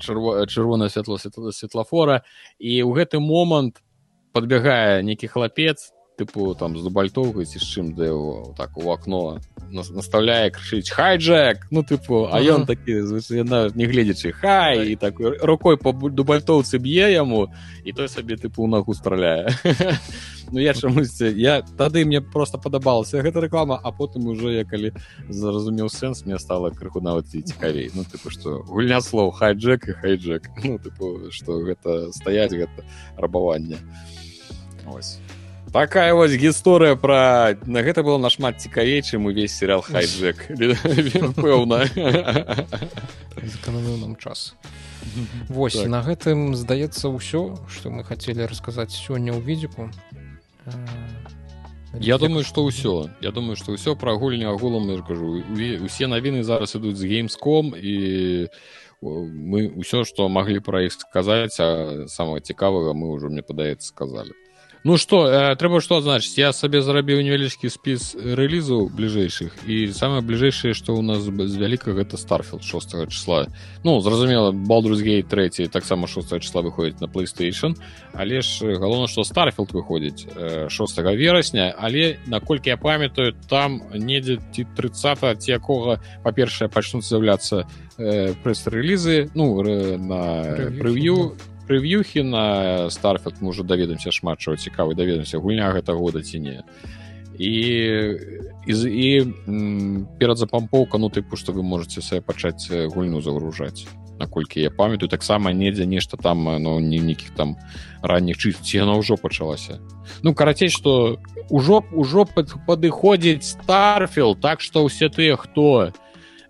чырвона святло светлафора і ў гэты момант подбягае нейкі хлапец тыпу там з дубальтоўкай ці з чым яго так у акно наставляе крышыць хайджек ну тыпу а ён такі яна не гледзячы хай! І так рукой по дубальтоўцы б'е яму і той сабе тыпу нагу страляе ну я чамусьці я тады мне просто падабалася гэта рэклама а потым уже я калі зразумеў сэнс мне стала крыху нават і цікавей ну тыпу што гульня слоў хайджек і хайджек ну тыпу што гэта стаяць гэта рабаванне ось такая вось гісторыя пра на гэта было нашмат цікавей чым увесь сериал хайджек пэўна эканоміў нам час. Восьось так. на гэтым здаецца ўсё што мы хацелі расказаць сёння ў відзіку. Я думаю что ўсё. Я думаю что ўсё пра гульню агулам я кажу усе навіны зараз ідуць з геймском і мы ўсё што маглі пра іх сказаць а самого цікавага мы ўжо мне падаецца сказалі Ну что э, трэба што значыць я сабе зарабіў невялічкі спіс рэлізаў бліжэйшых і самае бліжэйшае што ў нас з вяліка гэта старфілд 6 числа. Ну зразумела балдрусгей 3 таксама 6 числа выходзіць на playstation але ж галоўна што старфілд выходзіць 6 э, верасня але наколькі я памятаю там недзе ці 30 ці якога па-першае пачнуць з'яўляцца э, прэс-рэлізы ну на прэв'ю прыв'юхі на старфет мы ўжо даведаемся шмат чаго цікавы даведаемся гульня гэта года ці не. І і, і перад запампоўка ну тыпу што вы можете сабе пачаць гульню загружаць наколькі я памятаю. Таксама недзе нешта там ну не нейкіх там ранніх чы ці яна ўжо пачалася. Ну карацей што ўжо ўжо падыходзіць старфіл так што ўсе тыя хто не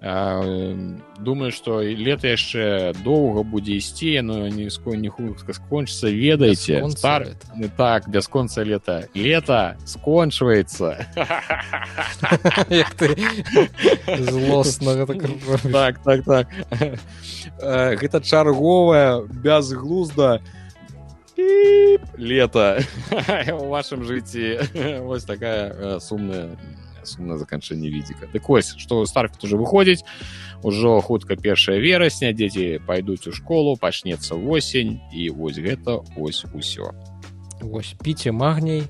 думаю что лета яшчэ доўга будзе ісці но не не хутка скончыцца ведаеце? Стар не так бясконца лета. Лета скончваецца. Злосна так так так. Гэта чарговая бязглузда лета. У вашым жыцці вось такая сумная на заканчэнне відзіка дык вось што старфіт уже выходзіць ужо хутка першая верасня дзеці пайдуць у школу пачнецца восень і вось гэта ось усё. Вось піце магней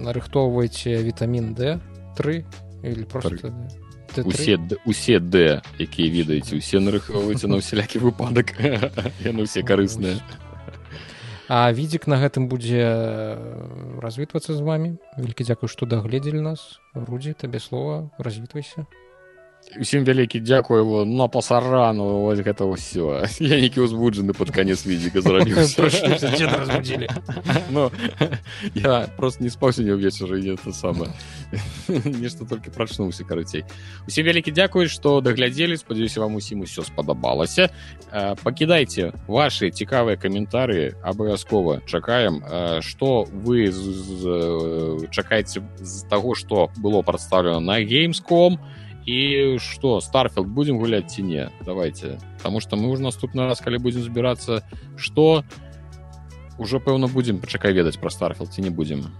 нарыхтоўвайце вітамін d3 или просто усе усе d якія ведаеце усе нарыхтоўваеце на ўсялякі выпадак яны ўсе карысныя А відзік на гэтым будзе э, развітвацца з вами. Вялікі дзякую што дагледзелі нас. Рудзі табе слова развітвайся усім вялікі дзякую на пасарану вось гэта ўсё я нейкі узбуджаны под конец відзіка зрабіўся ну, я просто не спаўся не ўвечары это самае нешта толькі прачнуўся карацей усе вялікі дзякуй што даглядзелі спадзяюся вам усім усё спадабалася пакідайце ваши цікавыя каментары абавязкова чакаем что вы чакаеце з таго что было прадстаўлена на геймском і что старфілд будем гуляць ці не давайте. Потому что мы уже наступны раз калі будем збірацца что? Ўжо пэўна будзем пачакай ведаць про старфілд ці не будем.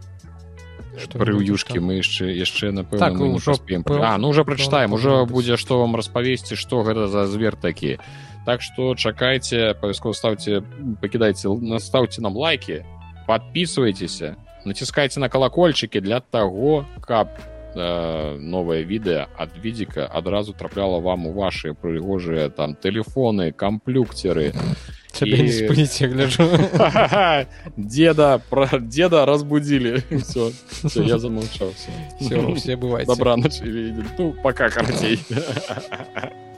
Пры юшкі мы яшчэ яшчэ напэўна так, ўжо пэў... а, ну уже прачытаем ужо будзе што вам распавесці што гэта за звер такі так что чакайце абавязкова ставце пакідайце настаўце нам лайки подписывайтеся націскайце на колокольчыкі для таго каб э, новае відэа ад відзіка адразу трапляла вам у ваши прыгожыя там телефоны камплюкцеры и... не спыніце гляджу деда про деда разбудили. Все, все я замолчался все, все бывает добра ночи ну, пока карцей